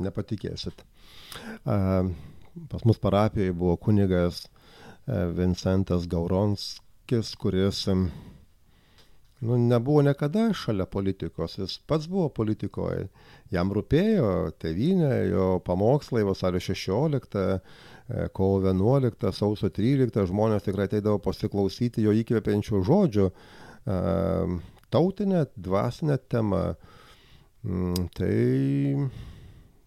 Nepatikėsit. Um, pas mus parapijoje buvo kunigas Vincentas Gauronskis, kuris nu, nebuvo niekada šalia politikos, jis pats buvo politikoje, jam rūpėjo tevinė, jo pamokslai vasario 16, e, kovo 11, sausio 13, žmonės tikrai ateidavo pasiklausyti jo įkvepiančių žodžių, e, tautinė, dvasinė tema. Mm, tai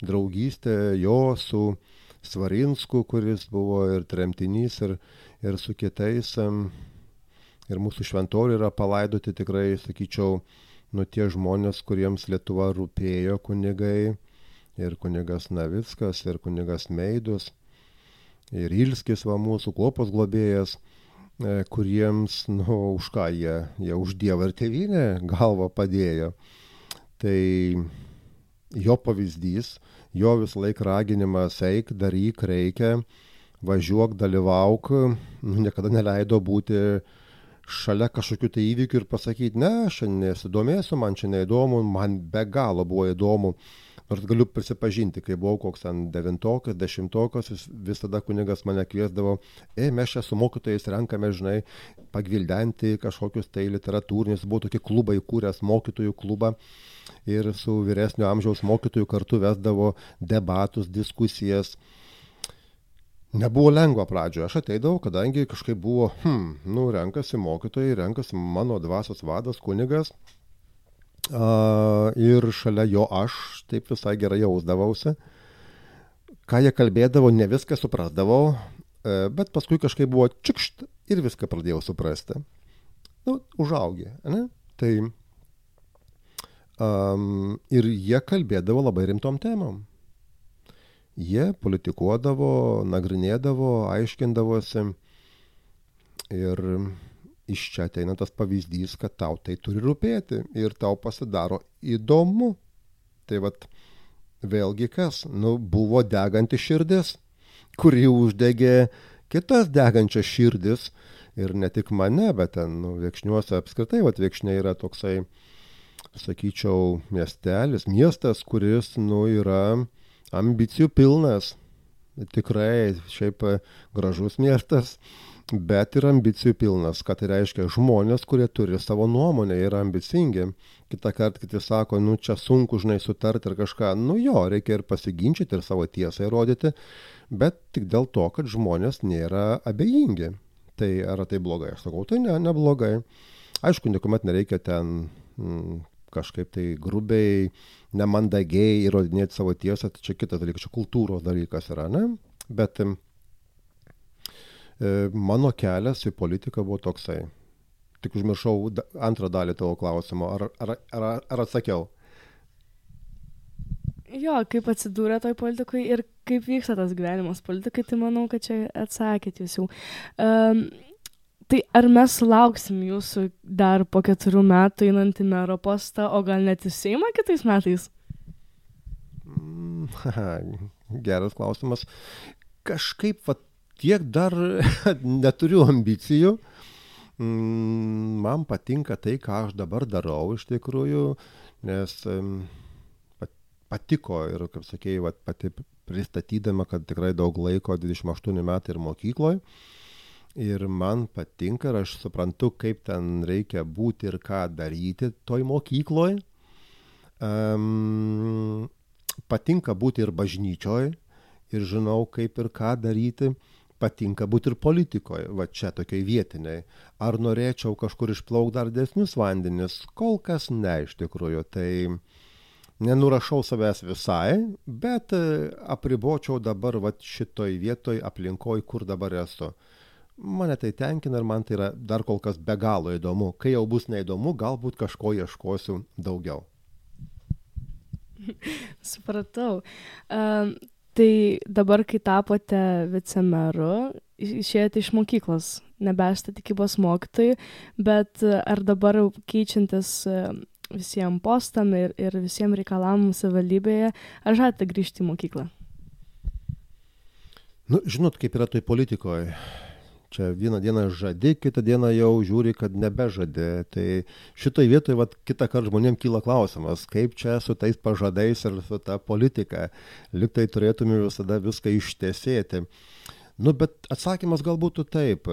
draugystė jo su Svarinsku, kuris buvo ir tremtinys, ir, ir su kitais. Ir mūsų šventorių yra palaidoti tikrai, sakyčiau, nu tie žmonės, kuriems Lietuva rūpėjo kunigai. Ir kunigas Navickas, ir kunigas Meidus, ir Ilskis va mūsų kopos globėjas e, kuriems, nu, už ką jie, jie už Dievą ir tėvynę galvą padėjo. Tai jo pavyzdys, jo visą laiką raginimas eik, daryk, reikia, važiuok, dalyvauk, nu, niekada neleido būti šalia kažkokių tai įvykių ir pasakyti, ne, aš nesidomėsiu, man čia neįdomu, man be galo buvo įdomu. Nors galiu prisipažinti, kai buvau koks ten devintokas, dešimtokas, vis, visada kunigas mane kviesdavo, e, mes čia su mokytojais renkame, žinai, pagvildenti kažkokius tai literatūrinius, buvo tokie klubai kūręs, mokytojų klubą ir su vyresnio amžiaus mokytojų kartu vesdavo debatus, diskusijas. Nebuvo lengva pradžioje, aš ateidavau, kadangi kažkaip buvo, hm, nu, renkasi mokytojai, renkasi mano dvasios vadas, kunigas, uh, ir šalia jo aš taip visai gerai jausdavausi. Ką jie kalbėdavo, ne viską suprasdavau, uh, bet paskui kažkaip buvo čikšt ir viską pradėjau suprasti. Nu, užaugė, ne? Tai Um, ir jie kalbėdavo labai rimtom temom. Jie politikuodavo, nagrinėdavo, aiškindavosi. Ir iš čia ateina tas pavyzdys, kad tau tai turi rūpėti ir tau pasidaro įdomu. Tai vad, vėlgi kas, nu, buvo deganti širdis, kuri uždegė kitas degančias širdis ir ne tik mane, bet ten, nu, viekšniuose apskritai, vad, viekšniai yra toksai, uh, sakyčiau, miestelis, miestas, kuris, nu, yra ambicijų pilnas. Tikrai šiaip gražus miestas, bet ir ambicijų pilnas. Ką tai reiškia? Žmonės, kurie turi savo nuomonę, yra ambicingi. Kita kartą kiti sako, nu čia sunku, žinai, sutarti ir kažką. Nu jo, reikia ir pasiginčyti, ir savo tiesą įrodyti, bet tik dėl to, kad žmonės nėra abejingi. Tai ar tai blogai? Aš sakau, tai ne, neblogai. Aišku, niekuomet nereikia ten kažkaip tai grubiai, nemandagiai įrodinėti savo tiesą, tai čia kitas dalykas, čia kultūros dalykas yra, ne? Bet e, mano kelias į politiką buvo toksai. Tik užmiršau antrą dalį tavo klausimo. Ar, ar, ar, ar atsakiau? Jo, kaip atsidūrė toj politikai ir kaip vyksta tas gyvenimas politikai, tai manau, kad čia atsakėt jūs jau. Um, tai ar mes sulauksim jūsų dar po keturių metų einant į mero postą, o gal net į Seimą kitais metais? Mm, geras klausimas. Kažkaip va, tiek dar neturiu ambicijų. Mm, man patinka tai, ką aš dabar darau iš tikrųjų, nes patiko ir, kaip sakėjai, pati pristatydama, kad tikrai daug laiko, 28 metai ir mokykloje. Ir man patinka ir aš suprantu, kaip ten reikia būti ir ką daryti toj mokykloje. Um, patinka būti ir bažnyčioj ir žinau, kaip ir ką daryti. Patinka būti ir politikoje, va čia tokiai vietiniai. Ar norėčiau kažkur išplaukti dar desnius vandenis? Kol kas ne iš tikrųjų. Tai nenurašau savęs visai, bet e, apribočiau dabar va šitoj vietoj aplinkoj, kur dabar esu. Mane tai tenkina ir man tai yra dar kol kas be galo įdomu. Kai jau bus neįdomu, galbūt kažko ieškosiu daugiau. Supratau. Um, tai dabar, kai tapote vicemeru, išėjote iš mokyklos, nebesate tikybos mokytojai, bet ar dabar keičiantis visiems postam ir, ir visiems reikalavimams savivaldybėje, ar žadate grįžti į mokyklą? Nu, žinot, kaip yra toj politikoje čia vieną dieną žadi, kitą dieną jau žiūri, kad nebežadi. Tai šitoj vietoj, vat, kitą kartą žmonėms kyla klausimas, kaip čia su tais pažadais ir su ta politika. Liktai turėtume visada viską ištesėti. Nu, bet atsakymas galbūt taip.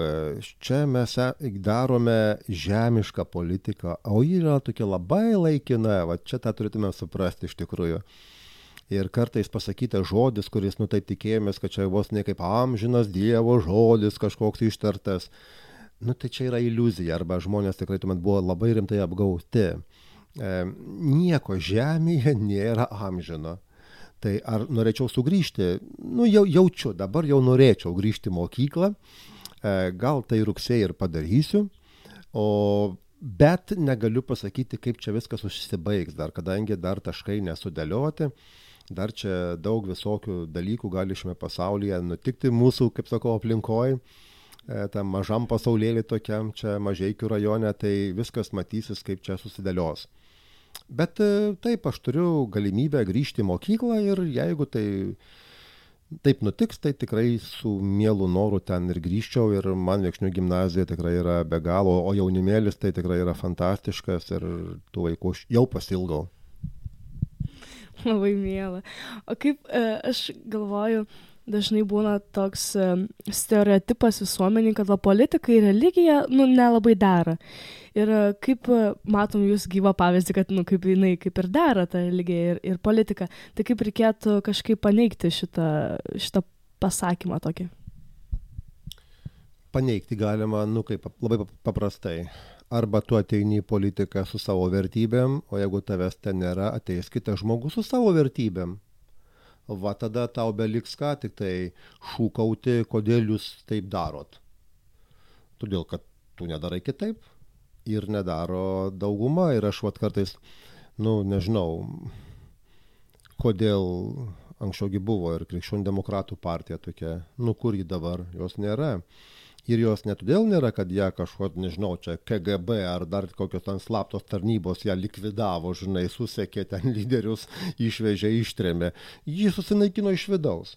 Čia mes e, darome žemišką politiką, o ji yra tokia labai laikina, va čia tą turėtume suprasti iš tikrųjų ir kartais pasakytas žodis, kuris, nu taip tikėjomės, kad čia vos ne kaip amžinas Dievo žodis kažkoks ištartas, nu tai čia yra iliuzija, arba žmonės tikrai tuomet buvo labai rimtai apgauti. E, nieko žemėje nėra amžino. Tai ar norėčiau sugrįžti? Nu, jau jaučiu, dabar jau norėčiau grįžti į mokyklą, e, gal tai rugsėjai ir padarysiu, o bet negaliu pasakyti, kaip čia viskas užsibaigs dar, kadangi dar taškai nesudėlioti dar čia daug visokių dalykų gali šiame pasaulyje nutikti mūsų, kaip sakau, aplinkoje, tam mažam pasaulėlį tokiam čia mažiekių rajone, tai viskas matysis, kaip čia susidėlios. Bet e, taip, aš turiu galimybę grįžti į mokyklą ir jeigu tai taip nutiks, tai tikrai su mielu noru ten ir grįžčiau ir man Viekšnių gimnazija tikrai yra be galo, o jaunimėlis tai tikrai yra fantastiškas ir tų vaikų jau pasilgau. labai mėla. O kaip e, aš galvoju, dažnai būna toks e, stereotipas visuomeniai, kad va politika ir religija, nu, nelabai dera. Ir e, kaip matom jūs gyvą pavyzdį, kad, nu, kaip jinai kaip ir dera ta religija ir, ir politika, tai kaip reikėtų kažkaip paneigti šitą, šitą pasakymą tokį? Paneigti galima, nu, kaip labai paprastai arba tu ateini į politiką su savo vertybėm, o jeigu tavęs ten nėra, ateis kitas žmogus su savo vertybėm. Va tada tau beliks ką tik tai šūkauti, kodėl jūs taip darot. Todėl, kad tu nedarai kitaip ir nedaro dauguma ir aš vat kartais, nu, nežinau, kodėl anksčiaugi buvo ir krikščionių demokratų partija tokia, nu kur ji dabar, jos nėra ir jos ne todėl nėra, kad ją kažko, nežinau, čia KGB ar dar kokios ten slaptos tarnybos ją likvidavo, žinai, susekė ten lyderius, išvežė, ištrėmė. Jį susinaikino iš vidaus.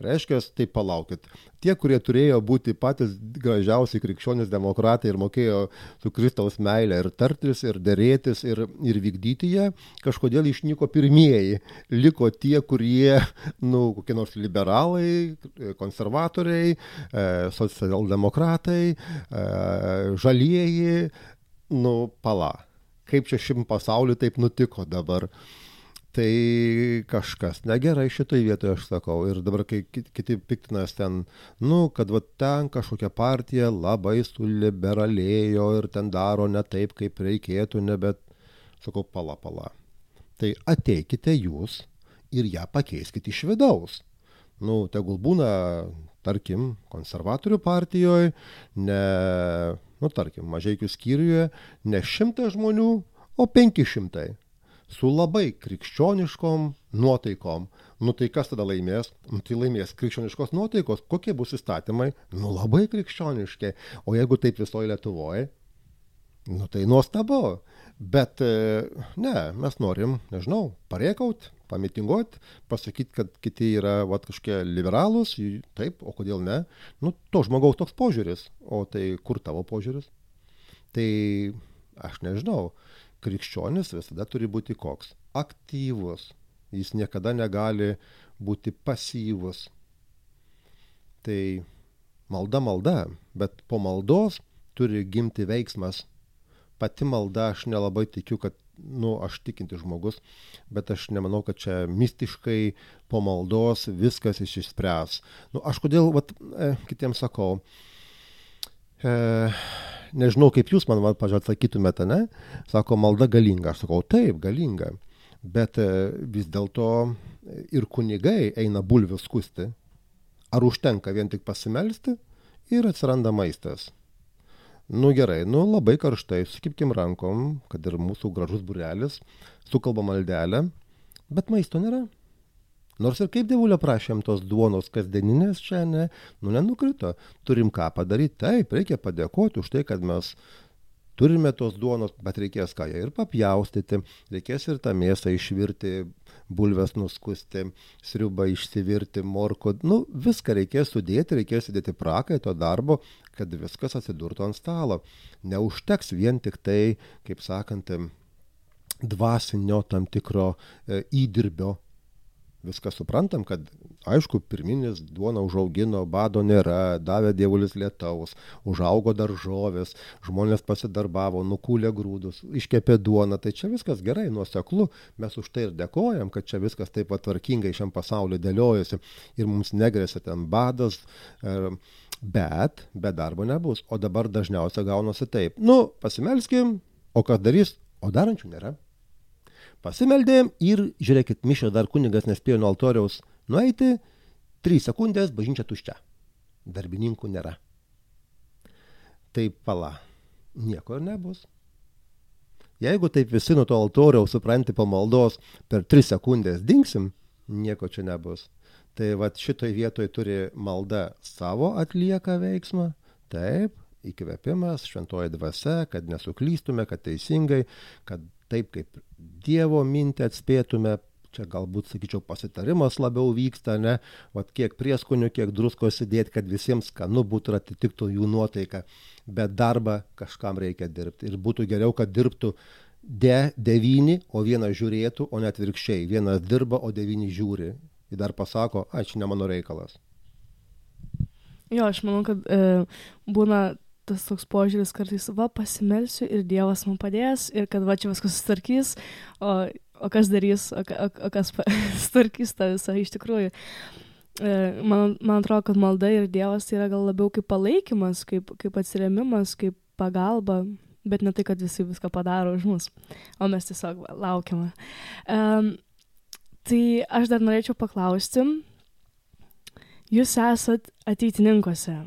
Reiškia, tai palaukit. Tie, kurie turėjo būti patys gražiausi krikščionys demokratai ir mokėjo su Kristaus meilė ir tartis, ir dėrėtis, ir, ir vykdyti ją, kažkodėl išnyko pirmieji. Liko tie, kurie, nu, kokie nors liberalai, konservatoriai, e, socialdemokratai, e, žalieji, nu, pala. Kaip čia šim pasauliu taip nutiko dabar? Tai kažkas negerai šitoj vietoj aš sakau. Ir dabar kai kiti piktinas ten nu kad vat ten kažkokia partija labai suliberalėjo ir ten daro ne taip kaip reikėtų ne bet sakau pala pala. Tai ateikite jūs ir ją pakeiskit iš vidaus. Nu tegul būna tarkim konservatorių partijoj ne nu tarkim mažeikių skyriuje ne šimtas žmonių o penki šimtai su labai krikščioniškom nuotaikom. Nu tai kas tada laimės? Nu tai laimės krikščioniškos nuotaikos. Kokie bus įstatymai? Nu labai krikščioniški. O jeigu taip visoje Lietuvoje, nu tai nuostabu. Bet e, ne, mes norim, nežinau, pareikaut, pamitinguot, pasakyti, kad kiti yra vat, kažkokie liberalūs, taip, o kodėl ne? Nu, to žmogaus toks požiūris. O tai kur tavo požiūris? Tai aš nežinau, krikščionis visada turi būti koks? Aktyvus. Jis niekada negali būti pasyvus. Tai malda malda, bet po maldos turi gimti veiksmas. Pati malda aš nelabai tikiu, kad, nu, aš tikinti žmogus, bet aš nemanau, kad čia mistiškai po maldos viskas išsispręs. Nu, aš kodėl, vat, e, kitiems sakau, e, nežinau, kaip jūs man, pažiūrėjau, atsakytumėte, ne? Sako, malda galinga. Aš sakau, taip, galinga. Bet e, vis dėlto ir kunigai eina bulvių skusti. Ar užtenka vien tik pasimelsti ir atsiranda maistas? Nu gerai, nu labai karštai, sukipkim rankom, kad ir mūsų gražus burelis, sukalba maldelę, bet maisto nėra. Nors ir kaip dievulio prašėm tos duonos kasdieninės čia, ne, nu nenukrito. Turim ką padaryti, taip, reikia padėkoti už tai, kad mes turime tos duonos, bet reikės ką ją ir papjaustyti, reikės ir tą mėsą išvirti, bulves nuskusti, sriubą išsivirti, morko, nu viską reikės sudėti, reikės įdėti prakaito darbo, kad viskas atsidurtų ant stalo. Neužteks vien tik tai, kaip sakant, dvasinio tam tikro e, įdirbio viską suprantam, kad aišku, pirminis duona užaugino, bado nėra, davė dievulis lietaus, užaugo daržovės, žmonės pasidarbavo, nukūlė grūdus, iškepė duoną, tai čia viskas gerai, nuoseklu, mes už tai ir dėkojam, kad čia viskas taip patvarkingai šiam pasauliu dėliojasi ir mums negrėsia ten badas, e, bet be darbo nebus. O dabar dažniausiai gaunasi taip, nu, pasimelskim, o kas darys, o darančių nėra. Pasimeldėm ir, žiūrėkit, mišio dar kunigas nespėjo nuo altoriaus nueiti, 3 sekundės, bažnyčia tuščia. Darbininkų nėra. Tai pala, nieko ir nebus. Jeigu taip visi nuo to altoriaus supranti pamaldos per 3 sekundės dingsim, nieko čia nebus. Tai vad šitoj vietoj turi malda savo atlieka veiksmą, taip, įkvėpimas, šventoji dvasia, kad nesuklystume, kad teisingai, kad taip kaip Dievo mintį atspėtume, čia galbūt, sakyčiau, pasitarimas labiau vyksta, ne, vat kiek prieskonių, kiek druskos įdėti, kad visiems skanu būtų ir atitiktų jų nuotaiką, bet darbą kažkam reikia dirbti. Ir būtų geriau, kad dirbtų de devyni, o vienas žiūrėtų, o net virkščiai. Vienas dirba, o devyni žiūri. Ir dar pasako, ačiū, ne mano reikalas. Jo, aš manau, kad e, būna tas toks požiūris kartais, va, pasimelsiu ir Dievas man padės ir kad va čia viskas susitvarkys, o, o kas darys, o, o, o kas sutvarkys tą visą iš tikrųjų. E, man, man atrodo, kad malda ir Dievas tai yra gal labiau kaip palaikymas, kaip, kaip atsiremimas, kaip pagalba, bet ne tai, kad visi viską padaro už mus, o mes tiesiog laukiame. Um, tai aš dar norėčiau paklausti, jūs esat ateitininkose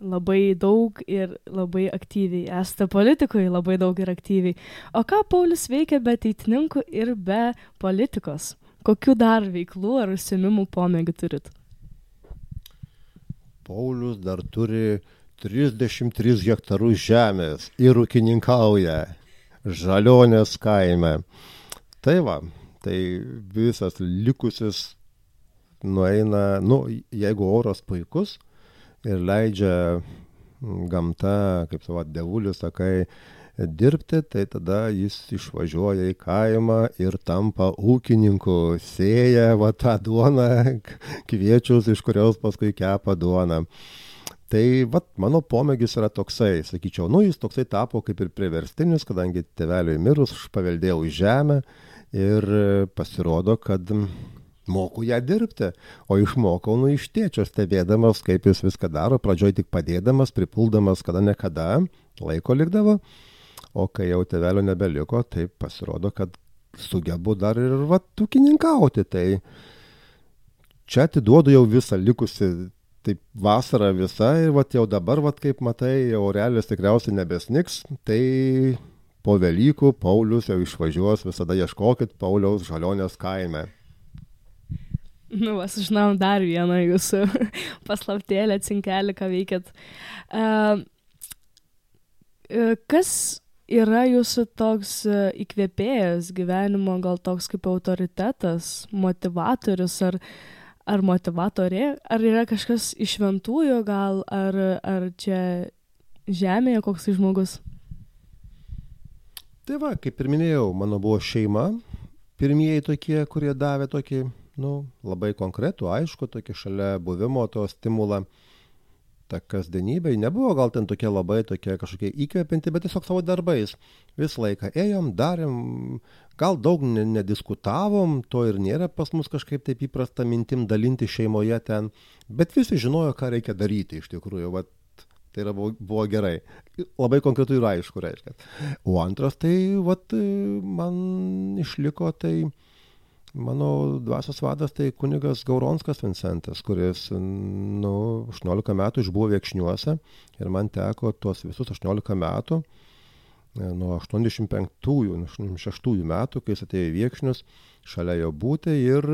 labai daug ir labai aktyviai. Esate politikoje labai daug ir aktyviai. O ką Paulius veikia be ateitininkų ir be politikos? Kokiu dar veiklų ar užsiemimų pomėgių turit? Paulius dar turi 33 hektarus žemės ir ūkininkauja Žalionės kaime. Tai va, tai visas likusis nueina, nu, jeigu oras puikus, ir leidžia gamta, kaip savo devulius sakai, dirbti, tai tada jis išvažiuoja į kaimą ir tampa ūkininku, sėja va tą duoną, kviečius, iš kurios paskui kepa duoną. Tai vat, mano pomėgis yra toksai, sakyčiau, nu jis toksai tapo kaip ir priverstinis, kadangi teveliui mirus aš paveldėjau žemę ir pasirodo, kad moku ją dirbti, o išmokau nu iš tėčio stebėdamas, kaip jis viską daro, pradžioj tik padėdamas, pripuldamas kada nekada, laiko likdavo, o kai jau tevelio nebeliko, tai pasirodo, kad sugebu dar ir va tūkininkauti, tai čia atiduodu jau visą likusi taip vasara visa ir vat jau dabar, vat kaip matai, jau realis tikriausiai nebesniks, tai po Velykų Paulius jau išvažiuos, visada ieškokit Pauliaus žalionės kaime. Nu, vas, žinom dar vieną jūsų paslaptėlę, cinkelį, ką veikėt. Uh, kas yra jūsų toks įkvėpėjas gyvenimo, gal toks kaip autoritetas, motivatorius ar, ar motivatorė, ar yra kažkas iš šventųjų, gal, ar, ar čia žemėje koks tai žmogus? Tai va, kaip ir minėjau, mano buvo šeima, pirmieji tokie, kurie davė tokį, nu, labai konkretų, aišku, tokį šalia buvimo to stimulą. Ta kasdienybė nebuvo gal ten tokia labai tokia kažkokia įkvepianti, bet tiesiog savo darbais. Visą laiką ėjom, darėm, gal daug nediskutavom, to ir nėra pas mus kažkaip taip įprasta mintim dalinti šeimoje ten, bet visi žinojo, ką reikia daryti iš tikrųjų. Vat Tai yra, buvo, buvo gerai. Labai konkretu ir aišku, reiškia. O antras, tai vat, man išliko tai mano dvasios vadas, tai kunigas Gauronskas Vincentas, kuris, nu, 18 metų išbuvo viekšniuose ir man teko tuos visus 18 metų, e, nuo 85-ųjų, 86-ųjų metų, kai jis atėjo į viekšnius, šalia jo būti ir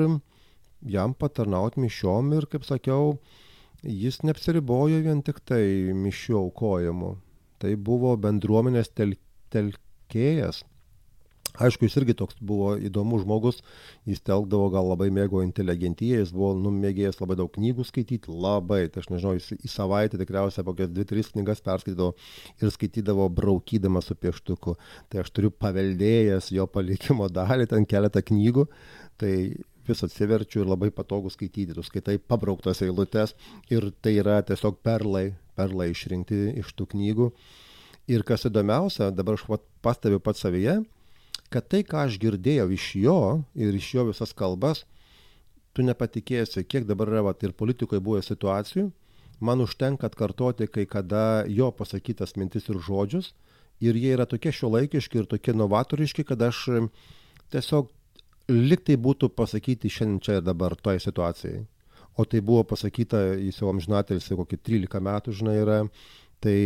jam patarnauti mišiom ir, kaip sakiau, jis neapsiribojo vien tik tai mišių aukojimu. Tai buvo bendruomenės tel, telkėjas. Aišku, jis irgi toks buvo įdomus žmogus, jis telkdavo, gal labai mėgo inteligentiją, jis buvo numėgėjęs labai daug knygų skaityti, labai, tai aš nežinau, jis į savaitę tikriausiai kokias dvi, tris knygas perskaitydavo ir skaitydavo braukydamas su pieštuku. Tai aš turiu paveldėjęs jo palikimo dalį, ten keletą knygų, tai vis atsiverčiu ir labai patogu skaityti. Tu skaitai pabrauktas eilutes ir tai yra tiesiog perlai, perlai išrinkti iš tų knygų. Ir kas įdomiausia, dabar aš pastebiu pats savyje, kad tai, ką aš girdėjau iš jo ir iš jo visas kalbas, tu nepatikėsi, kiek dabar yra vat, ir politikoje buvo situacijų, man užtenka atkartoti kai kada jo pasakytas mintis ir žodžius, ir jie yra tokie šiuolaikiški ir tokie novatoriški, kad aš tiesiog liktai būtų pasakyti šiandien čia ir dabar toje situacijai. O tai buvo pasakyta, jis jau amžinatelis kokį 13 metų, žinai, yra, tai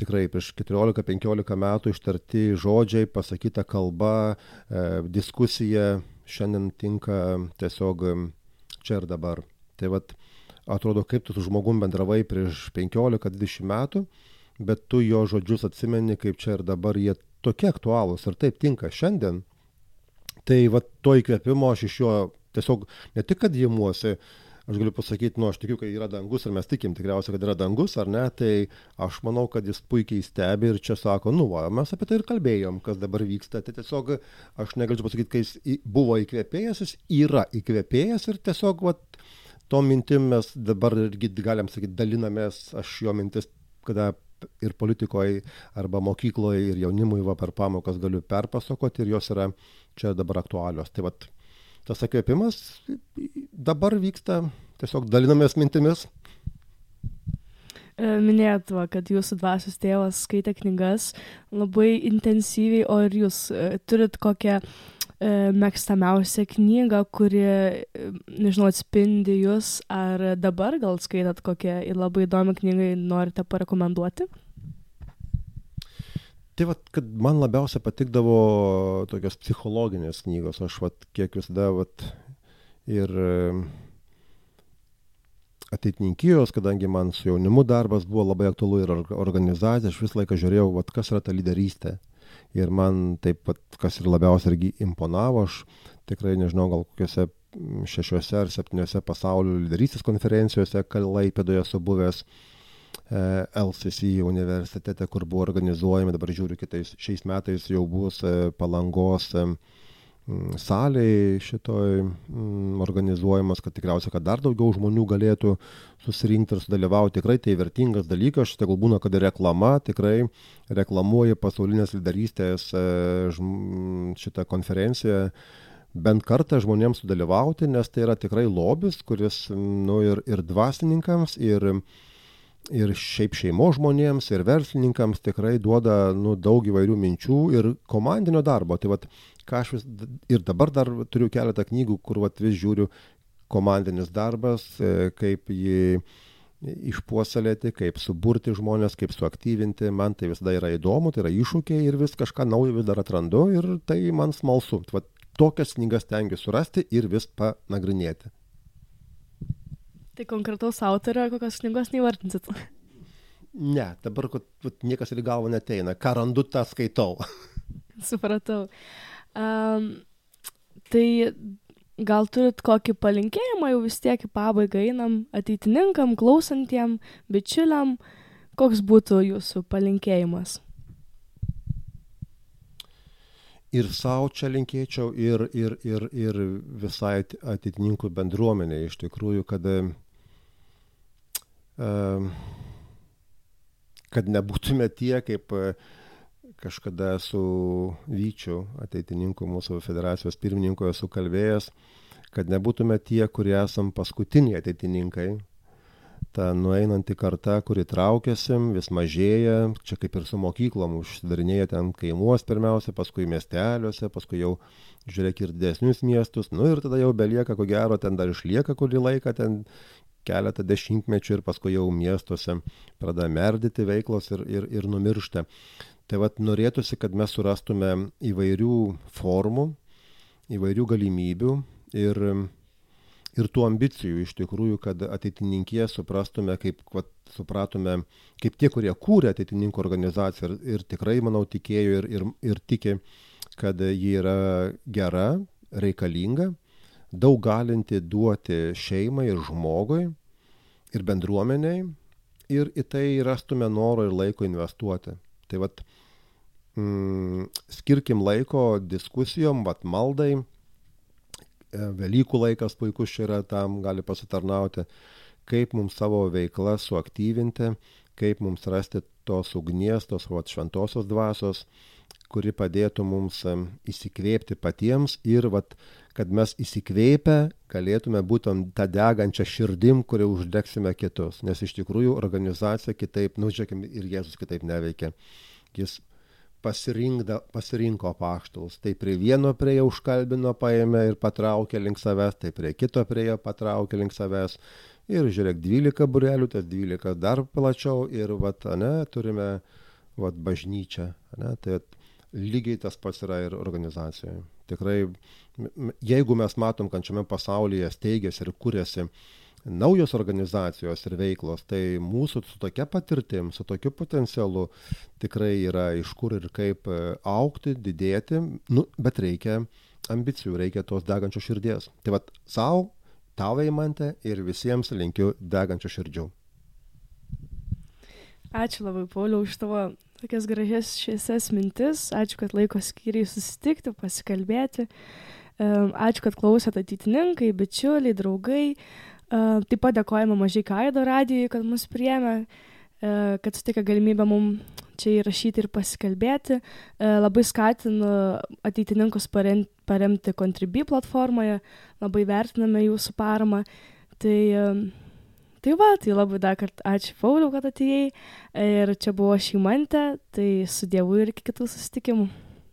tikrai prieš 14-15 metų ištarti žodžiai, pasakyta kalba, e, diskusija šiandien tinka tiesiog čia ir dabar. Tai vad, atrodo, kaip tu su žmogum bendravai prieš 15-20 metų, bet tu jo žodžius atsimeni, kaip čia ir dabar jie tokie aktualūs ir taip tinka šiandien Tai va to įkvėpimo aš iš jo tiesiog ne tik, kad įmuosi, aš galiu pasakyti, nu, aš tikiu, kad yra dangus ir mes tikim tikriausiai, kad yra dangus, ar ne, tai aš manau, kad jis puikiai stebi ir čia sako, nu, va, mes apie tai ir kalbėjom, kas dabar vyksta. Tai tiesiog aš negaliu pasakyti, kai jis buvo įkvėpėjas, jis yra įkvėpėjas ir tiesiog, va, to mintim mes dabar irgi galim sakyti, dalinamės, aš jo mintis, kada ir politikoje, arba mokykloje, ir jaunimui va, per pamokas galiu perpasakoti ir jos yra čia dabar aktualios. Tai vat, tas įkvėpimas dabar vyksta, tiesiog dalinamės mintimis. E, minėjot, va, kad jūsų dvasios tėvas skaitė knygas labai intensyviai, o ir jūs e, turit kokią e, mėgstamiausią knygą, kuri, nežinau, atspindi jūs, ar dabar gal skaitat kokią labai įdomią knygą norite parekomenduoti? Tai vad, kad man labiausia patikdavo tokios psichologinės knygos, aš vad, kiek visada, vad, ir ateitininkijos, kadangi man su jaunimu darbas buvo labai aktualu ir organizacija, aš visą laiką žiūrėjau, vat, kas yra ta lyderystė. Ir man taip pat, kas ir labiausiai irgi imponavo, aš tikrai nežinau, gal kokiuose šešiuose ar septyniuose pasaulio lyderystės konferencijose, Kalaipėdoje esu buvęs, E, LCC universitete, kur buvo organizuojami, dabar žiūriu, kitais šiais metais jau bus e, palangos e, salėje šitoj organizuojamas, kad tikriausiai, kad dar daugiau žmonių galėtų susirinkti ir sudalyvauti. Tikrai tai vertingas dalykas, tegul būna, kad reklama tikrai reklamuoja pasaulinės lyderystės šitą konferenciją bent kartą žmonėms sudalyvauti, nes tai yra tikrai lobis, kuris nu, ir, ir dvasininkams, ir ir šiaip šeimos žmonėms, ir verslininkams tikrai duoda nu, daug įvairių minčių ir komandinio darbo. Tai vat, ką aš vis ir dabar dar turiu keletą knygų, kur vat, vis žiūriu komandinis darbas, e, kaip jį išpuoselėti, kaip suburti žmonės, kaip suaktyvinti. Man tai visada yra įdomu, tai yra iššūkiai ir vis kažką naujo vis dar atrandu ir tai man smalsu. Vat, tokias knygas tengiu surasti ir vis panagrinėti. Tai konkretaus autorio kokios knygos neįvardinsit? Ne, dabar kad, kad niekas ir galvo neteina. Ką randu, tą skaitau. Supratau. Um, tai gal turit kokį palinkėjimą, jau vis tiek į pabaigą einam ateitininkam, klausantiem, bičiuliam, koks būtų jūsų palinkėjimas? Ir savo čia linkėčiau, ir, ir, ir, ir visai ateitininkų bendruomenė, iš tikrųjų, kad, kad nebūtume tie, kaip kažkada su Vyčiu, ateitininku mūsų federacijos pirmininku, esu kalbėjęs, kad nebūtume tie, kurie esam paskutiniai ateitininkai. Ta nueinanti karta, kuri traukiasi, vis mažėja, čia kaip ir su mokyklom, užsidarinėja ten kaimuos pirmiausia, paskui miesteliuose, paskui jau žiūrėk ir didesnius miestus, nu ir tada jau belieka, ko gero, ten dar išlieka kurį laiką, ten keletą dešimtmečių ir paskui jau miestuose pradeda merdyti veiklos ir, ir, ir numiršta. Tai vad norėtųsi, kad mes surastume įvairių formų, įvairių galimybių ir, ir tų ambicijų iš tikrųjų, kad ateitininkė suprastume, kaip vat, supratome, kaip tie, kurie kūrė ateitininkų organizaciją ir, ir tikrai, manau, tikėjo ir, ir, ir tiki, kad ji yra gera, reikalinga, daug galinti duoti šeimai ir žmogui ir bendruomeniai ir į tai rastume noro ir laiko investuoti. Tai vad, mm, skirkim laiko diskusijom, vat maldai, e, Velykų laikas puikus čia yra tam, gali pasitarnauti, kaip mums savo veiklą suaktyvinti, kaip mums rasti tos ugnies, tos vat, šventosios dvasios, kuri padėtų mums e, įsikvėpti patiems ir vat, kad mes įsikvėpę galėtume būtent tą degančią širdim, kurią uždegsime kitus. Nes iš tikrųjų organizacija kitaip, nu žiūrėkime, ir Jėzus kitaip neveikia. Jis pasirinko paštalus. Tai prie vieno prie jo užkalbino, paėmė ir patraukė link savęs, tai prie kito prie jo patraukė link savęs. Ir žiūrėk, 12 burelių, tas 12 dar plačiau ir, vat, ne, turime, vat, bažnyčią, ne, tai lygiai tas pats yra ir organizacijoje. Tikrai, jeigu mes matom, kad šiame pasaulyje steigėsi ir kūrėsi naujos organizacijos ir veiklos, tai mūsų su tokia patirtim, su tokiu potencialu tikrai yra iš kur ir kaip e, aukti, didėti, nu, bet reikia ambicijų, reikia tos degančios širdies. Tai vad savo, tau įmantė ir visiems linkiu degančių širdžių. Ačiū labai, Pauliau, už tavo tokias gražias šviesias mintis. Ačiū, kad laiko skyriai susitikti, pasikalbėti. Ačiū, kad klausėte ateitininkai, bičiuliai, draugai. Taip pat dėkojame mažai Kaido radijui, kad mus priemė, kad sutikė galimybę mums čia įrašyti ir pasikalbėti. Labai skatinu ateitininkus paremti Contribui platformoje, labai vertiname jūsų paramą. Tai, tai va, tai labai dar kartą ačiū Pauliu, kad atėjai. Ir čia buvo šeimantė, tai su Dievu ir iki kitų susitikimų.